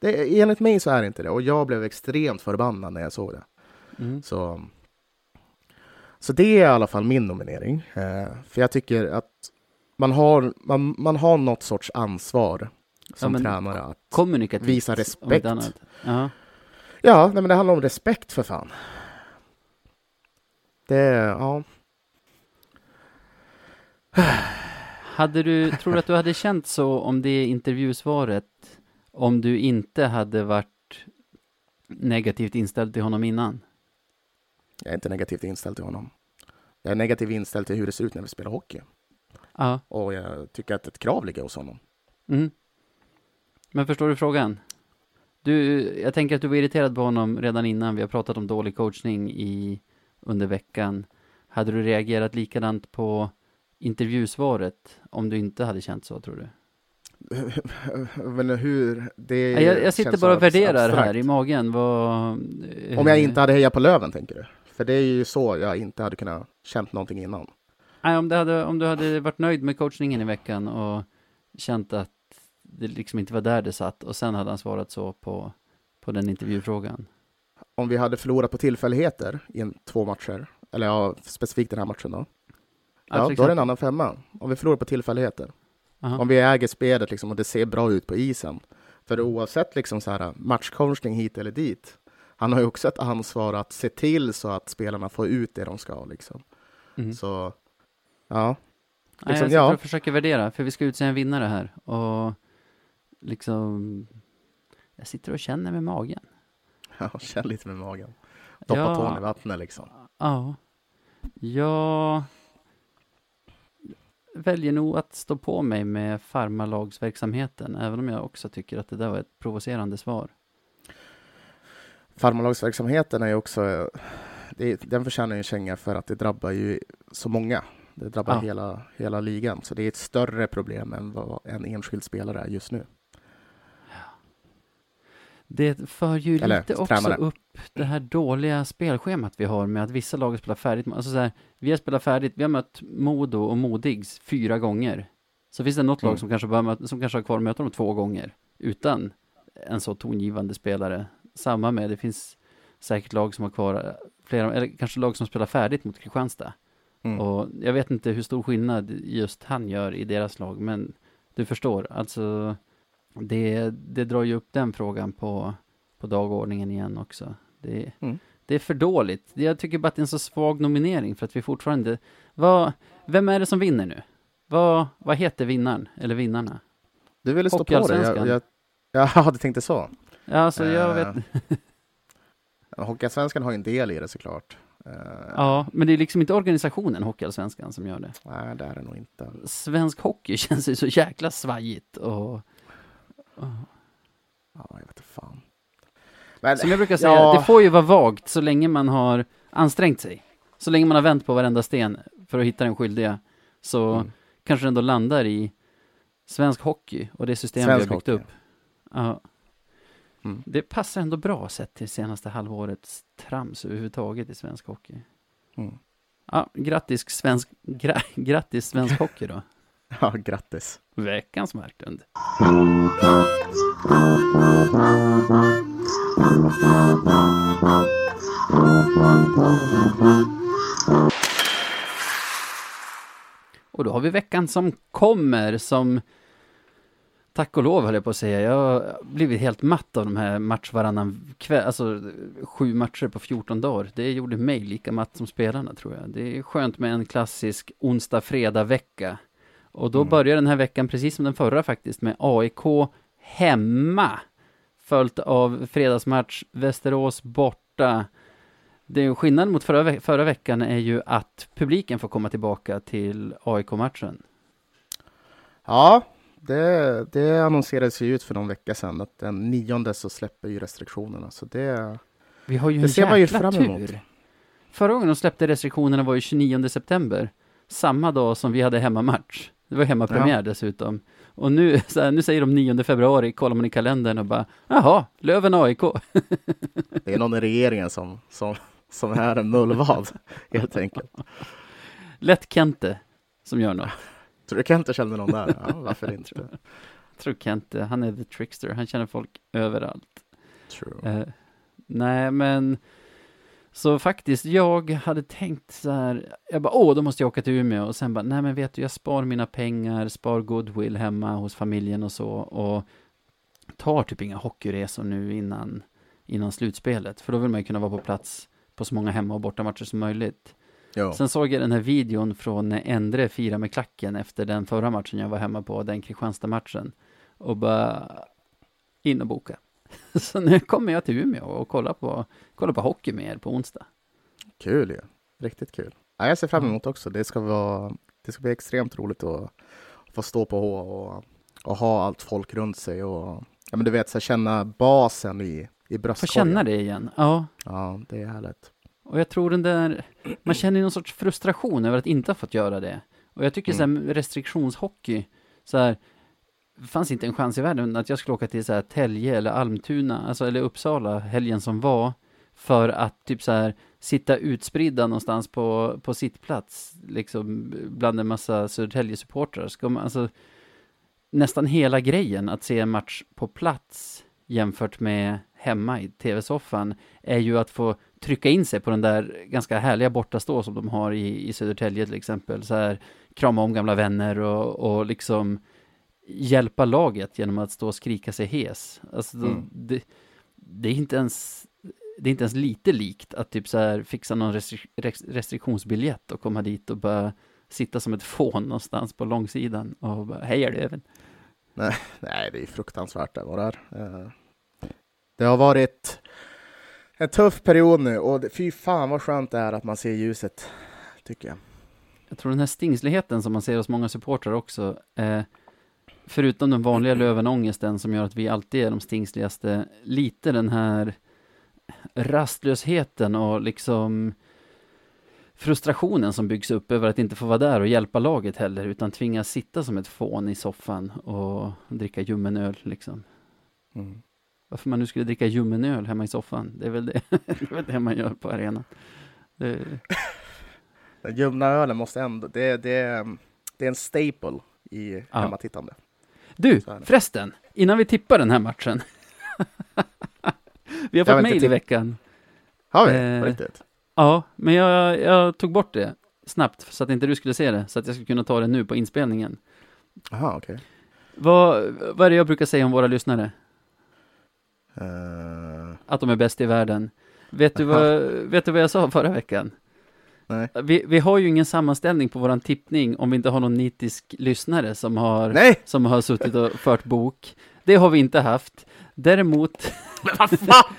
Det, enligt mig så är det inte det. Och jag blev extremt förbannad när jag såg det. Mm. Så, så det är i alla fall min nominering. Eh, för jag tycker att man har, man, man har något sorts ansvar som men- tränare. Att, Kommunikativt. Visa respekt. inte annat. Ja. nej, men det handlar om respekt för fan. Det, ja. Hade du, tror du att du hade känt så om det intervjusvaret, om du inte hade varit negativt inställd till honom innan? Jag är inte negativt inställd till honom. Jag är negativt inställd till hur det ser ut när vi spelar hockey. Ja. Och jag tycker att ett krav ligger hos honom. Mm. Men förstår du frågan? Du, jag tänker att du var irriterad på honom redan innan vi har pratat om dålig coachning i, under veckan. Hade du reagerat likadant på intervjusvaret om du inte hade känt så, tror du? Men hur... Det jag, jag sitter bara och värderar abstrakt. här i magen vad... Om jag inte hade hejat på Löven, tänker du? För det är ju så jag inte hade kunnat känt någonting innan. Nej, om, det hade, om du hade varit nöjd med coachningen i veckan och känt att det liksom inte var där det satt och sen hade han svarat så på, på den intervjufrågan. Om vi hade förlorat på tillfälligheter i en, två matcher, eller ja, specifikt den här matchen då. Ja, då är det en annan femma. Om vi förlorar på tillfälligheter. Aha. Om vi äger spelet liksom, och det ser bra ut på isen. För oavsett liksom så här, matchcoachning hit eller dit. Han har ju också ett ansvar att se till så att spelarna får ut det de ska. Liksom. Mm. Så, ja. Nej, liksom, jag sitter ja. och försöker värdera, för vi ska utse en vinnare här. Och liksom, jag sitter och känner med magen. ja, känn lite med magen. Doppa Ja. tån i vattnet liksom. Ja. Jag väljer nog att stå på mig med farmarlagsverksamheten, även om jag också tycker att det där var ett provocerande svar. Farmarlagsverksamheten är ju också, det, den förtjänar ju en känga för att det drabbar ju så många. Det drabbar Ja. hela, hela ligan, så det är ett större problem än vad en enskild spelare är just nu. Det för ju Eller, lite också tränare. upp det här dåliga spelschemat vi har med att vissa lag spelar färdigt. Alltså så här, vi har spelat färdigt, vi har mött Modo och Modigs fyra gånger. Så finns det något lag Mm. som kanske, möta, som kanske har kvar att möta dem två gånger utan en så tongivande spelare. Samma med, det finns säkert lag som har kvar flera, eller kanske lag som spelar färdigt mot Kristianstad. Mm. Och jag vet inte hur stor skillnad just han gör i deras lag, men du förstår, alltså det, det drar ju upp den frågan på, på dagordningen igen också. Det, Mm. det är för dåligt. Jag tycker bara att det är en så svag nominering för att vi fortfarande, vad, vem är det som vinner nu? Vad, vad heter vinnaren, eller vinnarna? Du ville stå på det. Jag, jag, ja, du tänkte så. Ja, alltså jag Eh, vet, Hockeyallsvenskan har ju en del i det såklart. Eh, ja, men det är liksom inte organisationen Hockeyallsvenskan som gör det. Nej, det är det nog inte. Svensk hockey känns ju så jäkla svajigt och, Ja, jag vet fan. Men, som jag brukar säga, ja. det får ju vara vagt så länge man har ansträngt sig. Så länge man har vänt på varenda sten för att hitta den skyldiga, så Mm. kanske det ändå landar i svensk hockey och det system Svensk vi har byggt hockey. upp. Ja. Mm. Det passar ändå bra sett till senaste halvårets trams överhuvudtaget i svensk hockey. Mm. Ja, grattis svensk, gra, grattis svensk hockey då. Ja, grattis. Veckans Marklund. Och då har vi veckan som kommer som Tack och lov höll jag på att säga. Jag har blivit helt matt av de här match varannan kväll, alltså sju matcher på 14 dagar. Det gjorde mig lika matt som spelarna tror jag. Det är skönt med en klassisk onsdag-fredag-vecka. Och då Mm. börjar den här veckan, precis som den förra faktiskt, med AIK hemma. Följt av fredagsmatch, Västerås borta. Det är skillnaden mot förra, ve- förra veckan är ju att publiken får komma tillbaka till AIK-matchen. Ja, det, det annonserades ju ut för någon vecka sedan att den nionde så släpper ju restriktionerna. Så det, Vi har ju Det en ser man ju fram emot. tur. Förra gången de släppte restriktionerna var ju 29 september. Samma dag som vi hade hemmamatch. Det var hemmapremiär dessutom. Och nu, här, nu säger de 9 februari, kollar man i kalendern och bara, jaha, Löven AIK. det är någon i regeringen som, som, som är en mullvad, helt enkelt. Lätt Kente som gör något. Tror du Kente känner någon där? Ja, varför inte? Tror Tror Kente, han är the trickster, han känner folk överallt. True. Eh, nej, men så faktiskt, jag hade tänkt så här, jag bara, åh, då måste jag åka till Umeå och sen bara, nej men vet du, jag spar mina pengar, spar goodwill hemma hos familjen och så och tar typ inga hockeyresor nu innan, innan slutspelet, för då vill man ju kunna vara på plats på så många hemma och bortamatcher som möjligt. Jo. Sen såg jag den här videon från när Endre firade med klacken efter den förra matchen jag var hemma på, den Kristianstad-matchen. Och bara in och boka. Så nu kommer jag till Umeå och kollar på, kollar på hockey med er på onsdag. Kul ju. Riktigt kul. Ja, jag ser fram emot också. Det ska, vara, det ska bli extremt roligt att få stå på H och, och ha allt folk runt sig och ja, men du vet, så här, känna basen i, i Få bröstkorgen. känna det igen. Ja, Ja, det är härligt. och jag tror den där, man känner ju någon sorts frustration över att inte ha fått göra det. Och jag tycker så här restriktionshockey, så här, det fanns inte en chans i världen att jag skulle åka till så här Tälje eller Almtuna, alltså eller Uppsala helgen som var, för att typ så här sitta utspridda någonstans på, på sittplats, liksom bland en massa Södertälje-supportrar. Ska man, alltså, nästan hela grejen att se en match på plats jämfört med hemma i tv-soffan är ju att få trycka in sig på den där ganska härliga bortastå som de har i, i Södertälje till exempel. Så här, krama om gamla vänner och, och liksom hjälpa laget genom att stå och skrika sig hes. Alltså, då- Mm. det, det är inte ens det är inte ens lite likt att typ så här fixa någon restri- res- restriktionsbiljett och komma dit och bara sitta som ett fån någonstans på långsidan och bara, hej Löven. Nej, det är fruktansvärt det var där. Eh, Det har varit en tuff period nu och fy fan vad skönt det är att man ser ljuset, tycker jag. Jag tror den här stingsligheten som man ser hos många supportrar också, eh, förutom den vanliga lövenångesten som gör att vi alltid är de stingsligaste, lite den här rastlösheten och liksom frustrationen som byggs upp över att inte få vara där och hjälpa laget heller, utan tvingas sitta som ett fån i soffan och dricka ljummen öl liksom. Mm. Varför man nu skulle dricka ljummen öl hemma i soffan, det är väl det, det, är väl det man gör på arenan. Det, Den ljumna ölen måste ändå, det, det, det är en staple i Ja. hemmatittande. Du, förresten, innan vi tippar den här matchen. vi har fått mejl i veckan. Har vi? Eh, riktigt? Ja, men jag, jag tog bort det snabbt så att inte du skulle se det, så att jag skulle kunna ta det nu på inspelningen. Jaha, okej. Vad, vad är det jag brukar säga om våra lyssnare? Eh, Att de är bäst i världen. Vet du vad, vet du vad jag sa förra veckan? Nej. Vi, vi har ju ingen sammanställning på våran tippning om vi inte har någon nitisk lyssnare som har, Nej! som har suttit och fört bok. Det har vi inte haft. Däremot, Men vad fan!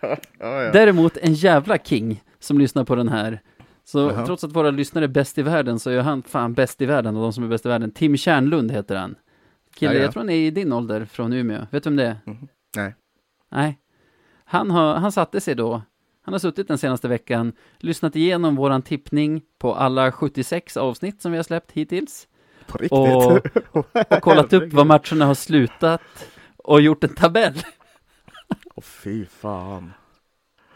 ja, ja. däremot en jävla king som lyssnar på den här. Så Jaha. trots att våra lyssnare är bäst i världen så är han fan bäst i världen och de som är bäst i världen. Tim Kärnlund heter han. Kille, Ja, ja. jag tror han är i din ålder från Umeå. Vet du vem det är? Mhm. Nej. Nej. Han, har, han satte sig då. Han har suttit den senaste veckan, lyssnat igenom våran tippning på alla 76 avsnitt som vi har släppt hittills. På riktigt? Och- Och kollat upp vad matcherna har slutat och gjort en tabell. Åh fy fan.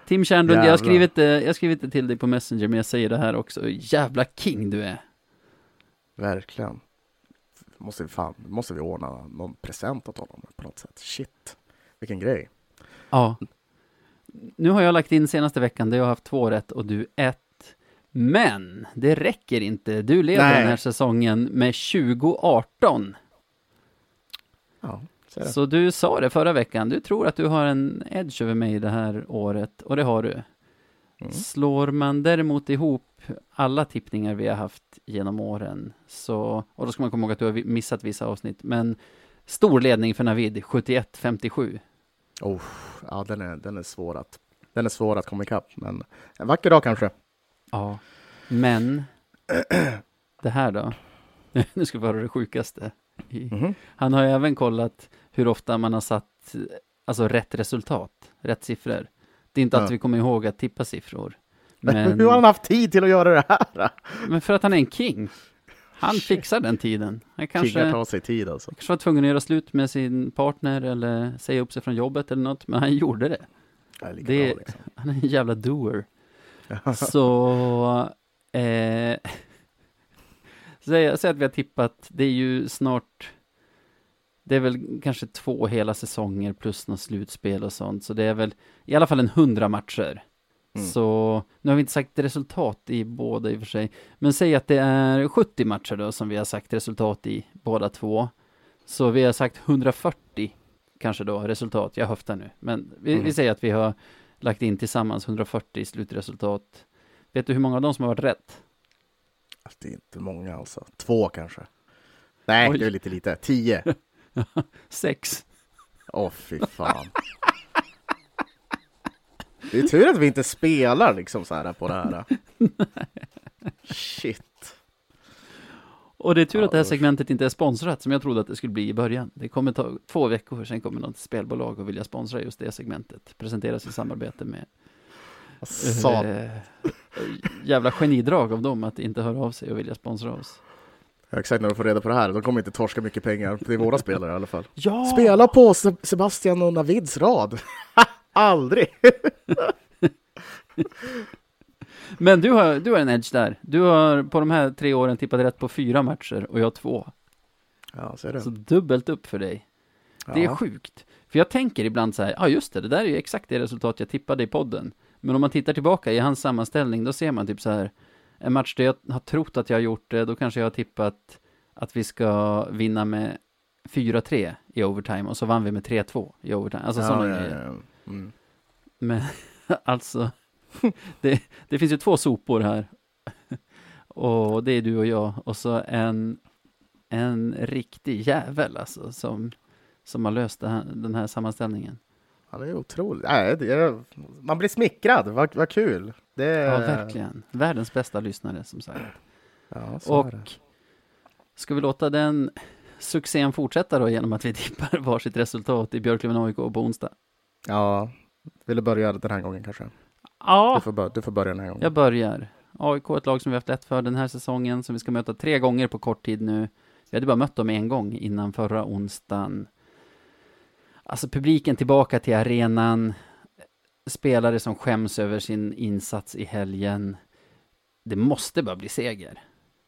Tim Kärnlund, jag har, skrivit det, jag har skrivit det till dig på Messenger, men jag säger det här också. Jävla king du är. Verkligen. Måste vi, fan, måste vi ordna någon present åt honom på något sätt. Shit. Vilken grej. Ja. Nu har jag lagt in senaste veckan, där jag har haft två rätt och du ett. Men det räcker inte. Du leder Nej. den här säsongen med 2018. Ja, så. Så du sa det förra veckan, du tror att du har en edge över mig det här året, och det har du. Mm. Slår man däremot ihop alla tippningar vi har haft genom åren, så, och då ska man komma ihåg att du har missat vissa avsnitt, men stor ledning för Navid, 71-57. Oh, ja, den är, den är svår att den är svår att komma ikapp, men en vacker dag kanske. Ja, men det här då? nu ska vi höra det sjukaste. I- Mhm. Han har ju även kollat hur ofta man har satt alltså rätt resultat, rätt siffror. Det är inte Ja. att vi kommer ihåg att tippa siffror. Men Men, hur har han haft tid till att göra det här? men för att han är en king. Han fixar den tiden. Han kanske, Kingar tar sig tid alltså. kanske var tvungen att göra slut med sin partner eller säga upp sig från jobbet eller något, men han gjorde det. Det Det- bra liksom. Han är en jävla doer. Så, eh, säg, säg att vi har tippat, det är ju snart, det är väl kanske två hela säsonger plus något slutspel och sånt, så det är väl i alla fall en hundra matcher. Mm. Så, nu har vi inte sagt resultat i båda i och för sig, men säg att det är 70 matcher då som vi har sagt resultat i båda två. Så vi har sagt 140 kanske då resultat, jag höftar nu, men vi, Mm. vi säger att vi har lagt in tillsammans 140 slutresultat. Vet du hur många av dem som har varit rätt? Alltså, det är inte många alltså. Två kanske. Nej, Oj. det är lite lite. Tio. Sex. Åh, fy fan. Det är tur att vi inte spelar liksom så här på det här. Shit. Och det är tur Ja, att det här segmentet inte är sponsrat som jag trodde att det skulle bli i början. Det kommer ta två veckor, sen kommer något spelbolag och vilja sponsra just det segmentet. Presenteras i samarbete med Sat. eh, jävla genidrag av dem att inte höra av sig och vilja sponsra oss. Exakt när de får reda på det här. De kommer inte torska mycket pengar. Det är våra spelare i alla fall. Ja! Spela på Se- Sebastian och Navids rad. Aldrig! Men du har, du har en edge där. Du har på de här tre åren tippat rätt på fyra matcher och jag två. Ja, är det. Så dubbelt upp för dig. Det är Ja. sjukt. För jag tänker ibland så här, ja ah, just det, det där är ju exakt det resultat jag tippade i podden. Men om man tittar tillbaka i hans sammanställning, då ser man typ så här, en match där jag har trott att jag har gjort det, då kanske jag har tippat att vi ska vinna med 4-3 i overtime och så vann vi med 3-2 i overtime. Alltså sådana ja, grejer. ja, ja. Mm. Men alltså, det, det finns ju två sopor här. Och det är du och jag. Och så en, en riktig jävel alltså, som, som har löst här, den här sammanställningen. Ja, det är otroligt. Nej, det är, man blir smickrad. Vad, vad kul. Det är, Ja, verkligen. Världens bästa lyssnare, som sagt. Ja, så är Och det. ska vi låta den succén fortsätta då genom att vi tippar varsitt resultat i Björklöven AIK på onsdag? Ja, vill du börja den här gången kanske? Ja, Du, får du får börja den här gången. Jag börjar. AIK är ett lag som vi haft lätt för den här säsongen, som vi ska möta tre gånger på kort tid nu. Vi hade bara mött dem en gång innan förra onsdagen. Alltså publiken tillbaka till arenan, spelare som skäms över sin insats i helgen. Det måste bara bli seger.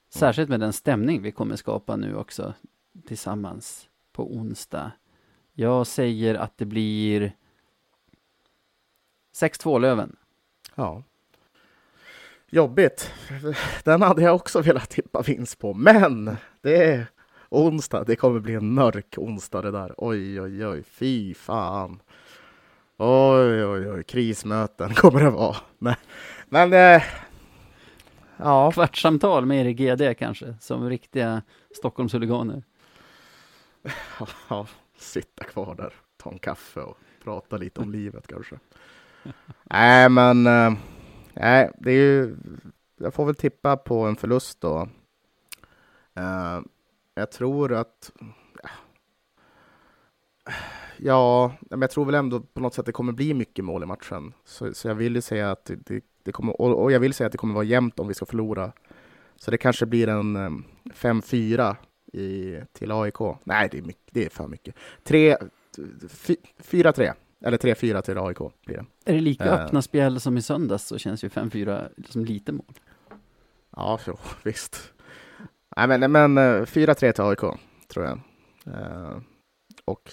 Särskilt med den stämning vi kommer skapa nu också tillsammans på onsdag. Jag säger att det blir 6-2 Löven. Ja. Jobbigt. Den hade jag också velat tippa vinst på, men det är onsdag. Det kommer bli en mörk onsdag det där. Oj, oj, oj, fy fan. Oj, oj, oj, krismöten kommer det vara. Men, men eh, Ja, kvartssamtal med Erik GD kanske, som riktiga Stockholmshuliganer. ja, sitta kvar där, ta en kaffe och prata lite om livet kanske. Nej, men eh, nej, det är ju. Jag får väl tippa på en förlust då. Eh, jag tror att. Ja, men jag tror väl ändå på något sätt det kommer bli mycket mål i matchen. Så, så jag vill ju säga att det, det, det kommer, och, och jag vill säga att det kommer vara jämnt om vi ska förlora. Så det kanske blir en eh, 5-4 till AIK. Nej, det är, mycket, det är för mycket. 4-3, eller 3-4 till AIK blir det. Är det lika Eh. öppna spel som i söndags så känns ju 5-4 som lite mål. Ja, jo, visst. Nej, men, men eh, 4-3 till AIK, tror jag. Eh, och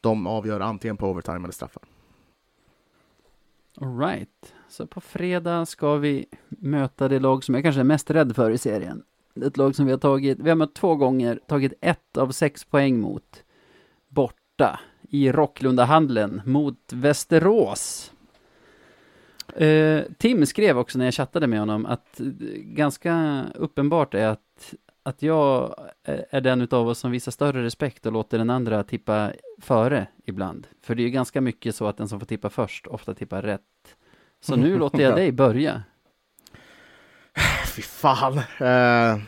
de avgör antingen på overtime eller straffar. All right. Så på fredag ska vi möta det lag som jag kanske är mest rädd för i serien. Ett lag som vi har tagit, vi har mött två gånger, tagit ett av sex poäng mot. Borta i Rocklundahandeln mot Västerås. Eh, Tim skrev också när jag chattade med honom att ganska uppenbart är att, att jag är den utav oss som visar större respekt och låter den andra tippa före ibland. För det är ju ganska mycket så att den som får tippa först ofta tippar rätt. Så nu låter jag dig börja. Fy fan. Eh,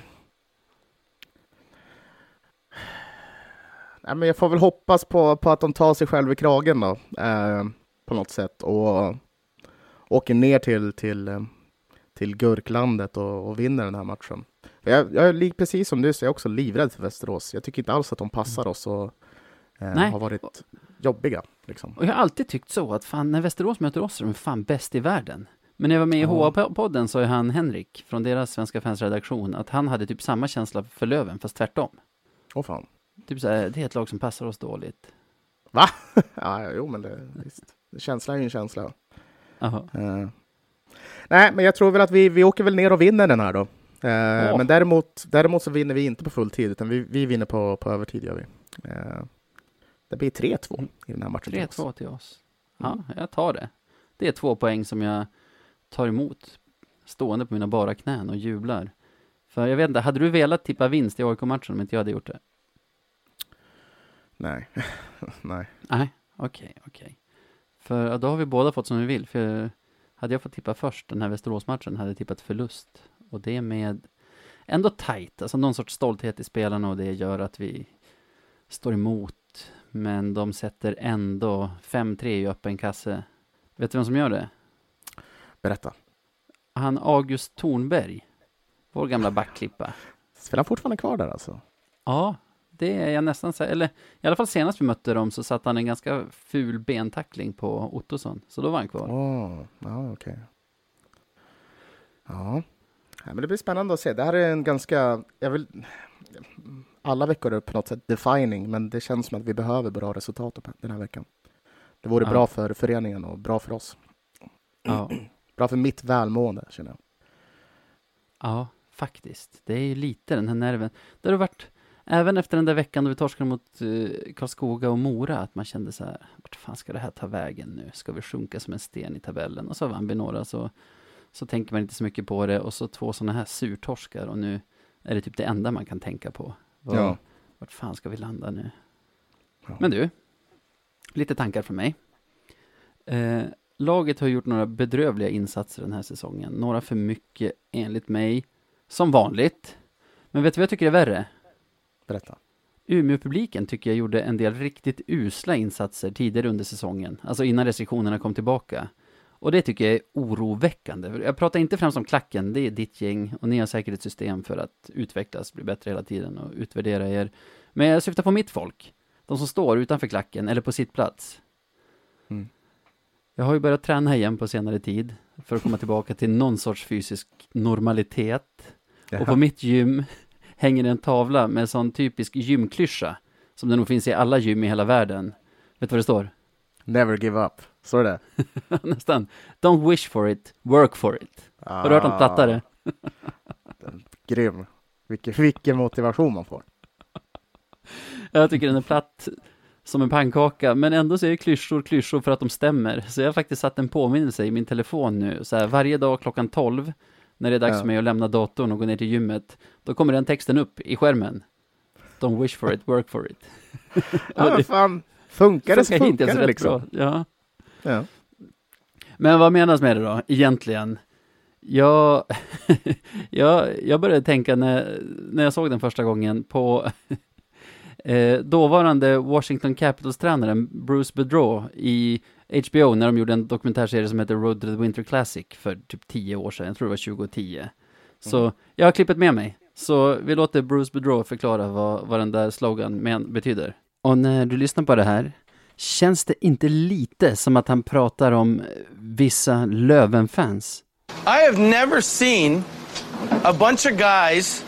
nej, men jag får väl hoppas på, på att de tar sig själva i kragen då, eh, på något sätt. Och åker ner till, till, eh, till Gurklandet och, och vinner den här matchen. Jag, jag är precis som du, så jag är också livrädd för Västerås. Jag tycker inte alls att de passar oss och eh, har varit jobbiga. Liksom. Och jag har alltid tyckt så att fan, när Västerås möter oss är de fan bäst i världen. Men när jag var med i Ja. HA-podden sa ju han Henrik från deras Svenska fans redaktion att han hade typ samma känsla för Löven fast tvärtom. Åh fan. Typ såhär, det är ett lag som passar oss dåligt. Va? ja, jo, men det, visst. Känsla är ju en känsla. Eh, nej, men jag tror väl att vi, vi åker väl ner och vinner den här då. Eh, Åh. Men däremot, däremot så vinner vi inte på fulltid, utan vi, vi vinner på, på övertid. Gör vi. Eh, det blir 3-2 i den här matchen. till oss. 3-2 till oss. Ja, jag tar det. Det är två poäng som jag tar emot stående på mina bara knän och jublar. För jag vet inte, hade du velat tippa vinst i AIK-matchen om inte jag hade gjort det? Nej. nej. Nej, okej, okej. För ja, då har vi båda fått som vi vill. För hade jag fått tippa först den här Västerås-matchen hade jag tippat förlust. Och det med ändå tajt, alltså någon sorts stolthet i spelarna och det gör att vi står emot. Men de sätter ändå 5-3 i öppen kasse. Vet du vem som gör det? Berätta. Han August Thornberg. Vår gamla backklippa. Spelar han fortfarande kvar där alltså? Ja, det är jag nästan säker Eller i alla fall senast vi mötte dem så satte han en ganska ful bentackling på Ottosson. Så då var han kvar. Åh, ja okej. Ja. ja, men det blir spännande att se. Det här är en ganska, jag vill, alla veckor är på något sätt defining, men det känns som att vi behöver bra resultat den här veckan. Det vore Ja. bra för föreningen och bra för oss. Ja. Bra för mitt välmående, känner jag. Ja, faktiskt. Det är ju lite den här nerven. Det har varit, även efter den där veckan då vi torskade mot uh, Karlskoga och Mora, att man kände så här, vart fan ska det här ta vägen nu? Ska vi sjunka som en sten i tabellen? Och så vann vi några, så, så tänker man inte så mycket på det. Och så två sådana här surtorskar och nu är det typ det enda man kan tänka på. Vad- Ja. Vart fan ska vi landa nu? Ja. Men du, lite tankar från mig. Eh, laget har gjort några bedrövliga insatser den här säsongen. Några för mycket enligt mig, som vanligt. Men vet du vad jag tycker är värre? Berätta. Umeå-publiken tycker jag gjorde en del riktigt usla insatser tidigare under säsongen, alltså innan restriktionerna kom tillbaka. Och det tycker jag är oroväckande. Jag pratar inte främst om klacken, det är ditt gäng och ni har säkert ett system för att utvecklas, bli bättre hela tiden och utvärdera er. Men jag syftar på mitt folk, de som står utanför klacken eller på sitt plats. Mm. Jag har ju börjat träna igen på senare tid för att komma tillbaka till någon sorts fysisk normalitet. Och på mitt gym hänger det en tavla med sån typisk gymklyscha som det nog finns i alla gym i hela världen. Vet du vad det står? Never give up. Står det Nästan. Don't wish for it, work for it. Har du hört om plattare? Grym. Vilken, vilken motivation man får. Jag tycker den är platt som en pannkaka, men ändå så är klyschor klyschor för att de stämmer. Så jag har faktiskt satt en påminnelse i min telefon nu, så här, varje dag klockan 12, när det är dags Ja. för mig att lämna datorn och gå ner till gymmet, då kommer den texten upp i skärmen. Don't wish for it, work for it. Ja, det fan. Funkar det så funkar funkar det liksom. Ja. Ja. Men vad menas med det då, egentligen? Jag, jag, jag började tänka när, när jag såg den första gången på eh, dåvarande Washington Capitals-tränaren Bruce Bedreau i HBO när de gjorde en dokumentärserie som heter Road to the Winter Classic för typ tio år sedan, jag tror det var 2010. Så Mm. jag har klippet med mig. Så vi låter Bruce Bedreau förklara vad, vad den där slogan men, betyder. Och när du lyssnar på det här, känns det inte lite som att han pratar om vissa Löven-fans? I have never seen a bunch of guys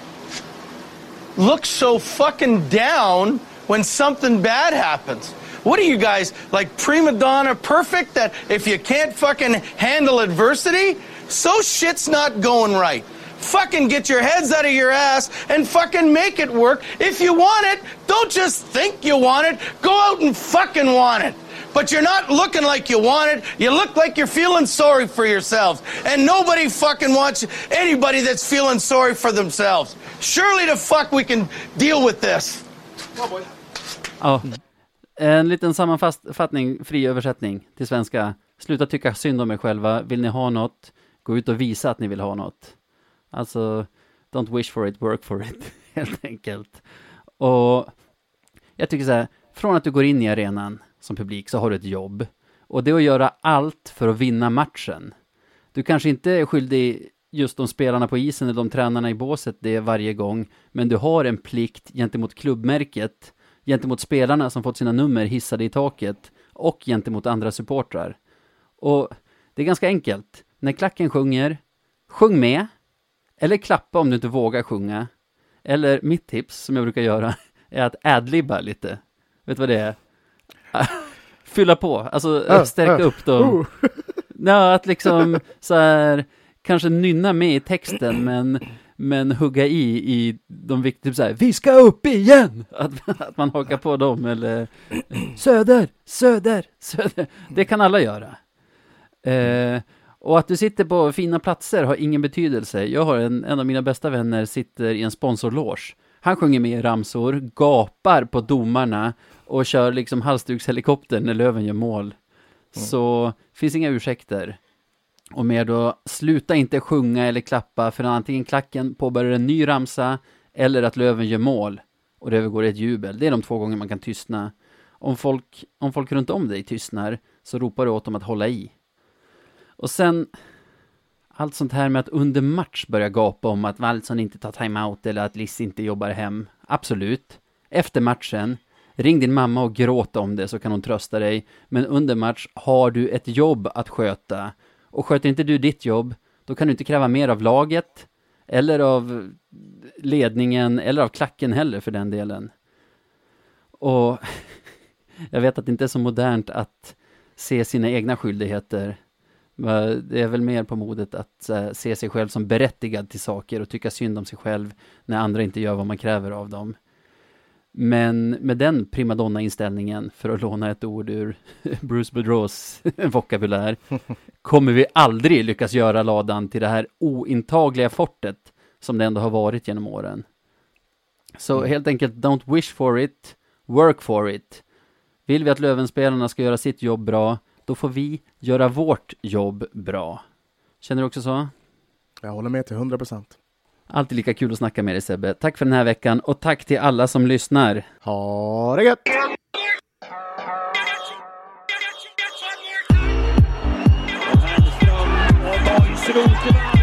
look so fucking down when something bad happens. What are you guys, like prima donna perfect that if you can't fucking handle adversity, so shit's not going right. Fucking get your heads out of your ass and fucking make it work. If you want it, don't just think you want it, go out and fucking want it. But you're not looking like you want it. You look like you're feeling sorry for yourselves. And nobody fucking wants anybody that's feeling sorry for themselves. Surely the fuck we can deal with this. Ja. En liten sammanfattning, fri översättning till svenska. Sluta tycka synd om er själva. Vill ni ha något, gå ut och visa att ni vill ha något. Alltså, don't wish for it, work for it, helt enkelt. Och jag tycker så här, från att du går in i arenan som publik så har du ett jobb. Och det är att göra allt för att vinna matchen. Du kanske inte är skyldig just de spelarna på isen eller de tränarna i båset det varje gång, men du har en plikt gentemot klubbmärket, gentemot spelarna som fått sina nummer hissade i taket och gentemot andra supportrar. Och det är ganska enkelt. När klacken sjunger, sjung med, eller klappa om du inte vågar sjunga. Eller mitt tips, som jag brukar göra, är att adlibba lite. Vet du vad det är? Fylla på, alltså Ah, stärka ah, upp dem. oh. Ja, att liksom så här, kanske nynna med i texten, men, men hugga i, i de viktiga, typ så här, vi ska upp igen! Att, att man hakar på dem, eller söder, söder, söder. Det kan alla göra. Eh, och att du sitter på fina platser har ingen betydelse. Jag har en, en av mina bästa vänner sitter i en sponsorloge. Han sjunger med i ramsor, gapar på domarna och kör liksom halsdukshelikopter när Löven gör mål. Så finns inga ursäkter. Och mer då, sluta inte sjunga eller klappa för antingen klacken påbörjar en ny ramsa eller att Löven gör mål och det övergår i ett jubel. Det är de två gånger man kan tystna. Om folk, om folk runt om dig tystnar så ropar du åt dem att hålla i. Och sen allt sånt här med att under match börja gapa om att Wallson inte tar timeout eller att Liss inte jobbar hem. Absolut. Efter matchen, ring din mamma och gråt om det så kan hon trösta dig. Men under match har du ett jobb att sköta. Och sköter inte du ditt jobb, då kan du inte kräva mer av laget, eller av ledningen, eller av klacken heller för den delen. Och jag vet att det inte är så modernt att se sina egna skyldigheter. Det är väl mer på modet att se sig själv som berättigad till saker och tycka synd om sig själv när andra inte gör vad man kräver av dem. Men med den primadonna-inställningen, för att låna ett ord ur Bruce Bedreaus vokabulär, kommer vi aldrig lyckas göra ladan till det här ointagliga fortet som det ändå har varit genom åren. Så helt enkelt, don't wish for it, work for it. Vill vi att Lövenspelarna ska göra sitt jobb bra, då får vi göra vårt jobb bra. Känner du också så? Jag håller med till 100 procent. Alltid lika kul att snacka med dig Sebbe. Tack för den här veckan och tack till alla som lyssnar. Ha det gött! Och till